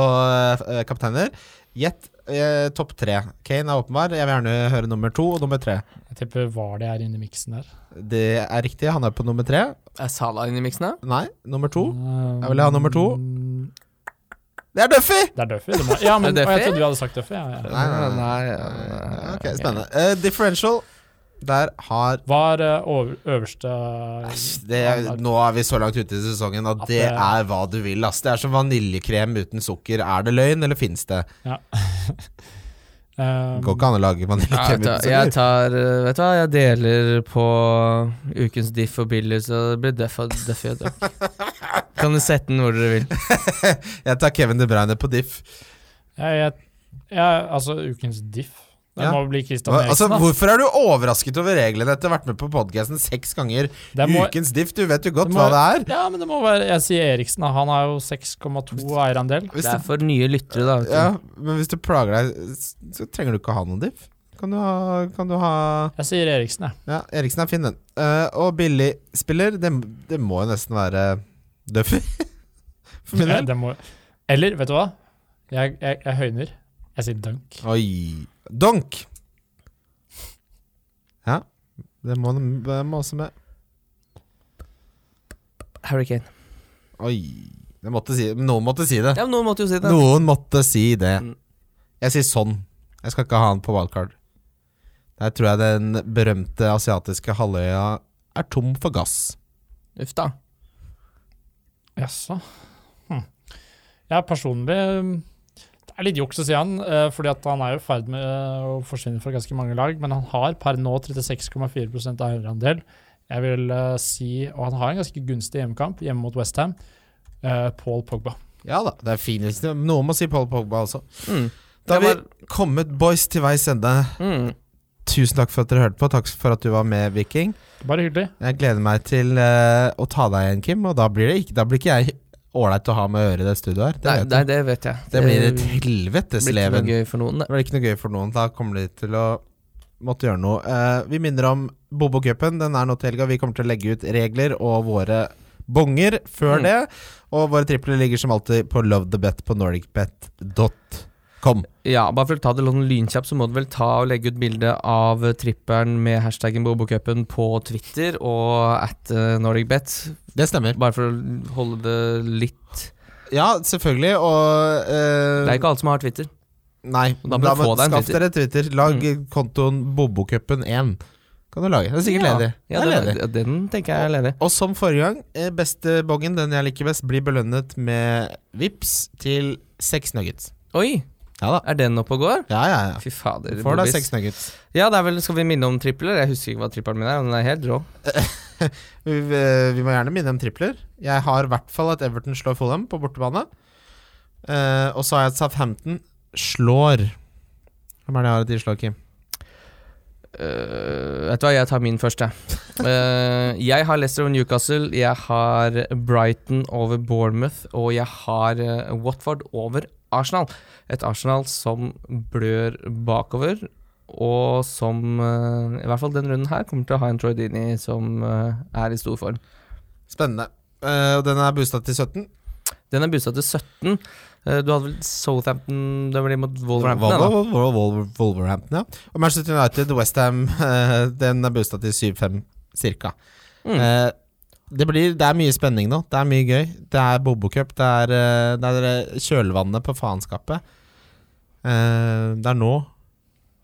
kapteiner. Gjett eh, topp tre. Kane er åpenbar. Jeg vil gjerne høre nummer to og nummer tre. Jeg tipper var det er inni miksen der. Det er riktig. Han er på nummer tre. Er Salah inni miksen, der Nei, nummer to. Um, Jeg vil ha nummer to. Det er Duffy! Det er Duffy. Det må, ja, men Er jeg trodde vi hadde sagt Duffy. Ja, ja. Nei, nei, nei. nei, Ok, spennende. Uh, differential. Der har Hva er over, øverste det er, Nå er vi så langt ute i sesongen at At det det- er hva du vil. Ass. Det er som vaniljekrem uten sukker. Er det løgn, eller fins det? um, Går ikke an å lage Ja, vaniljekrem uten sukker. jeg tar eh, Vet du hva, jeg deler på ukens diff og billig, så det blir deff og Duffy. og du. Kan du sette den hvor dere vil. Jeg tar Kevin De Bruyne på diff. jeg, jeg, jeg, altså, ukens diff. Det Ja. må bli Christian Eriksen. altså, hvorfor er du overrasket over reglene etter å ha vært med på podkasten seks ganger? Det må, Ukens diff, du vet jo godt det må- hva det er. ja, men det må være Jeg sier Eriksen, da. Han har jo 6,2 eierandel. Det er for nye lyttere, da. ja, men hvis du plager deg, så trenger du ikke å ha noen diff. Kan du ha, kan du ha Jeg sier Eriksen, jeg. Ja, Eriksen er fin, den. Uh, og billigspiller, det, det må jo nesten være Duffy. For min del. Det eller, vet du hva? Jeg, jeg, jeg høyner. Jeg sier Dunk. Oi. Donk. Ja, det må, det må også med. Hurricane. Oi. Det måtte si, noen måtte si det. Ja, Noen måtte jo si det. Noen måtte si det. Mm. Jeg sier sånn. Jeg skal ikke ha han på wildcard. Der tror jeg den berømte asiatiske halvøya er tom for gass. Uff da. Jaså. Hm. Jeg personlig er litt juks å si han, eh, fordi at han er jo i ferd med eh, å forsvinne fra ganske mange lag, men han har per nå 36,4 av eierandel. Jeg vil eh, si, og han har en ganske gunstig hjemmekamp hjemme mot Westham. Paul Pogba. Ja da, det er fint. Noen må si Paul Pogba også. Mm. Da har vi kommet boys til veis ende. Mm. Tusen takk for at dere hørte på. Takk for at du var med, Viking. Bare hyggelig. Jeg gleder meg til uh, å ta deg igjen, Kim. Og da blir, det ikke, da blir ikke jeg ålreit å ha med å gjøre i det studioet her. Det, Nei, vet nei, det vet jeg. det blir et helvetes blir ikke leven. noe gøy for noen. Det blir ikke noe gøy for noen. Da kommer de til å måtte gjøre noe. Uh, vi minner om Bobo-cupen. Den er nå til helga. Vi kommer til å legge ut regler og våre bonger før Mm. det. Og våre tripler ligger som alltid på lovethebet på nordicbet.com. Ja, bare for å ta det sånn lynkjapt, så må du vel ta og legge ut bilde av tripperen med hashtaggen Bobokupen på Twitter og at uh, NordicBet. Det stemmer. Bare for å holde det litt Ja, selvfølgelig. Og uh, Det er ikke alle som har Twitter. Nei, Da må du få deg skaff Twitter. dere Twitter. Lag kontoen Bobokupen1. Kan du lage. Den er sikkert ledig. Ja, er ledig. Den, den tenker jeg er ledig. Og som forrige gang, eh, beste bongen, den jeg liker best, blir belønnet med vips til seks nuggets. Oi, Ja da. er den oppe og går? Ja, ja, ja. Fy fader. Får da seks nuggets. Ja, det er vel, Skal vi minne om tripler? Jeg husker ikke hva trippelen min er. men Den er helt rå. Vi, vi- må gjerne minne om tripler. Jeg har i hvert fall at Everton slår Fulham på bortebane. Uh, og så har jeg at Southampton slår Hvem er det jeg har at de slår, Kim? Uh, vet du hva, jeg tar min først, jeg. Uh, jeg har Leicester over Newcastle, jeg har Brighton over Bournemouth, og jeg har Watford over Arsenal. Et Arsenal som blør bakover, og som øh, i hvert fall denne runden her kommer til å ha en Troy Dini som øh, er i stor form. Spennende. Eh, og den er boosta til 17. Den er boosta til 17. Øh, du hadde vel Southampton Det blir mot Wolverhampton? Vol- Vol- Vol- Wolverhampton, ja. Og Manchester United, Westham, den er boosta til 7-5 cirka. Mm. Eh, det, blir, det er mye spenning nå. Det er mye gøy. Det er Bobo-cup. Det er, eh, det er eh, kjølvannet på faenskapet. Eh, det er nå.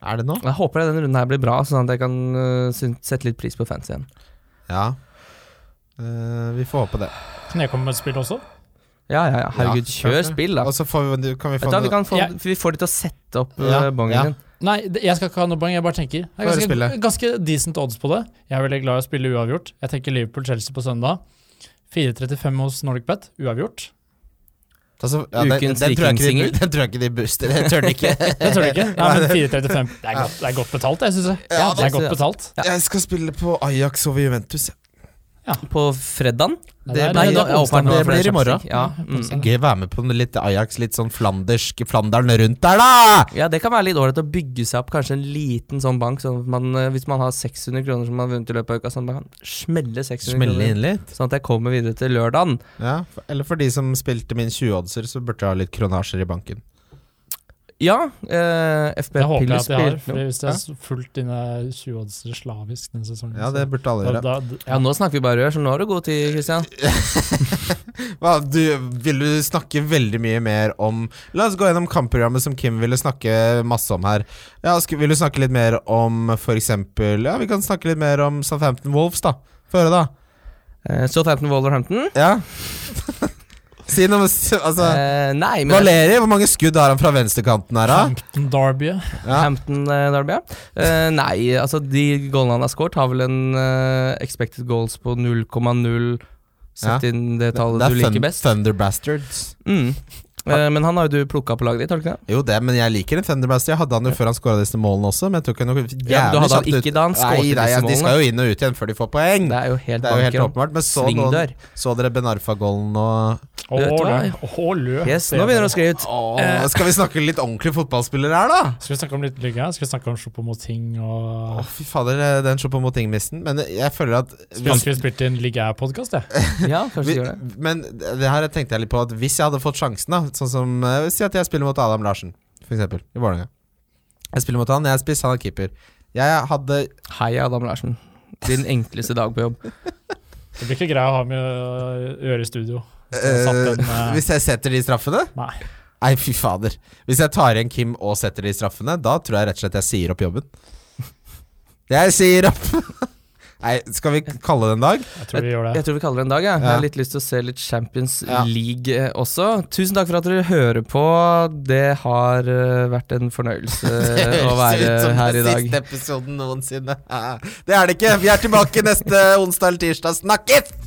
Er det nå? Jeg håper denne runden her blir bra, sånn at jeg kan øh, sette litt pris på fans igjen. Ja. Eh, vi får håpe det. Kan jeg komme med et spill også? Ja, ja, ja. Herregud, Ja, kjør spill, da. Og så får vi, kan vi Vet få du, vi, kan få, Ja. vi får de til å sette opp Ja, bongen ja. din. Nei, jeg skal ikke ha noe poeng, jeg bare tenker. Det er ganske, ganske decent odds på det. Jeg er veldig glad i å spille uavgjort. Jeg tenker Liverpool-Chelsea på søndag. 4.35 hos Nordic Bet, uavgjort. altså, ja, den, den, Ukens tror jeg ikke de, den tror jeg ikke de booster. Det tør de ikke. Det tør de ikke? Nei, men 4.35 det, er godt- det er godt betalt, jeg syns jeg. Ja, det er godt betalt. Jeg skal spille på Ajax over Juventus. På fredagen? Ja, Det- nei, det det blir i morgen. Ja, Ja, mm. Gøy å være med på litt Ajax, litt sånn flandersk Flanderen rundt der, da! ja, det kan være litt ålreit å bygge seg opp kanskje en liten sånn bank. Sånn at man, eh, hvis man har 600 kroner som man har vunnet i løpet av uka, sånn at man kan smelle 600 Smelle kroner. inn litt. Sånn at jeg kommer videre til lørdagen. Ja, eller for de som spilte min 20-oddser, så burde jeg ha litt kronasjer i banken. Ja, eh, FB Det håper jeg at jeg har, for hvis jeg har fulgt dine 20-oddsere slavisk denne sesongen Ja, det burde alle gjøre. da, da, Ja, nå snakker vi bare rør, så nå har du god tid, Christian. Hva, du, vil du snakke veldig mye mer om La oss gå gjennom kampprogrammet som Kim ville snakke masse om her. Ja, skal, Vil du snakke litt mer om eksempel Ja, vi kan snakke litt mer om Southampton Wolves, da. Få høre, da. Eh, Southampton Wolverhampton. Ja. si noe Altså Eh, nei, men Valeri, hvor mange skudd har han fra venstrekanten her, da? Hampton Derby. Ja. Hampton eh, Derby, ja. Eh, nei, altså de goalene han har skåret, har vel en uh, expected goals på 0,0 Sett Ja. inn det tallet Det du er liker best. Thunder Bastards. Mm. Eh, men han har jo du plukka på laget ditt, har du ikke det? Jo, det, men jeg liker en Thunder Bastard. Jeg hadde han jo før han skåra disse målene også, men jeg tok noe jævlig Ja, du hadde han ikke da han skåret disse målene? nei, De skal jo inn og ut igjen før de får poeng. Det er jo helt Det er jo helt åpenbart. Men så, noen, så dere Ben Arfa-golden og Å. Yes, nå begynner det å skli ut. Åh, Skal vi snakke litt ordentlig fotballspillere her, da? Skal vi snakke om litt liga? Skal vi snakke om Choupo-Moting Å, og fy fader, eh, den Choupo-Moting-missen. Men jeg føler at Skulle ønske vi spilte en Liga-podkast, jeg. Ja, kanskje vi, gjør det. Men det her tenkte jeg litt på at hvis jeg hadde fått sjansen, da Sånn som eh, Si at jeg spiller mot Adam Larsen, eksempel, i Vålerenga. Jeg spiller mot han, jeg er spiss, han er keeper. Jeg hadde Hei, Adam Larsen. Din enkleste dag på jobb. Det blir ikke greit å ha med å gjøre i studio. En, eh, Hvis jeg setter de straffene? Nei. Nei, fy fader. Hvis jeg tar igjen Kim og setter de straffene, da tror jeg rett og slett jeg sier opp jobben. Jeg sier opp! Nei, skal vi kalle det en dag? Jeg tror vi gjør det. Jeg tror vi kaller det en dag. Jeg, jeg har litt lyst til å se litt Champions Ja. League eh, også. Tusen takk for at dere hører på. Det har eh, vært en fornøyelse å være her i dag. siste episoden noensinne. Det er det ikke. Vi er tilbake neste onsdag eller tirsdag. Snakkes!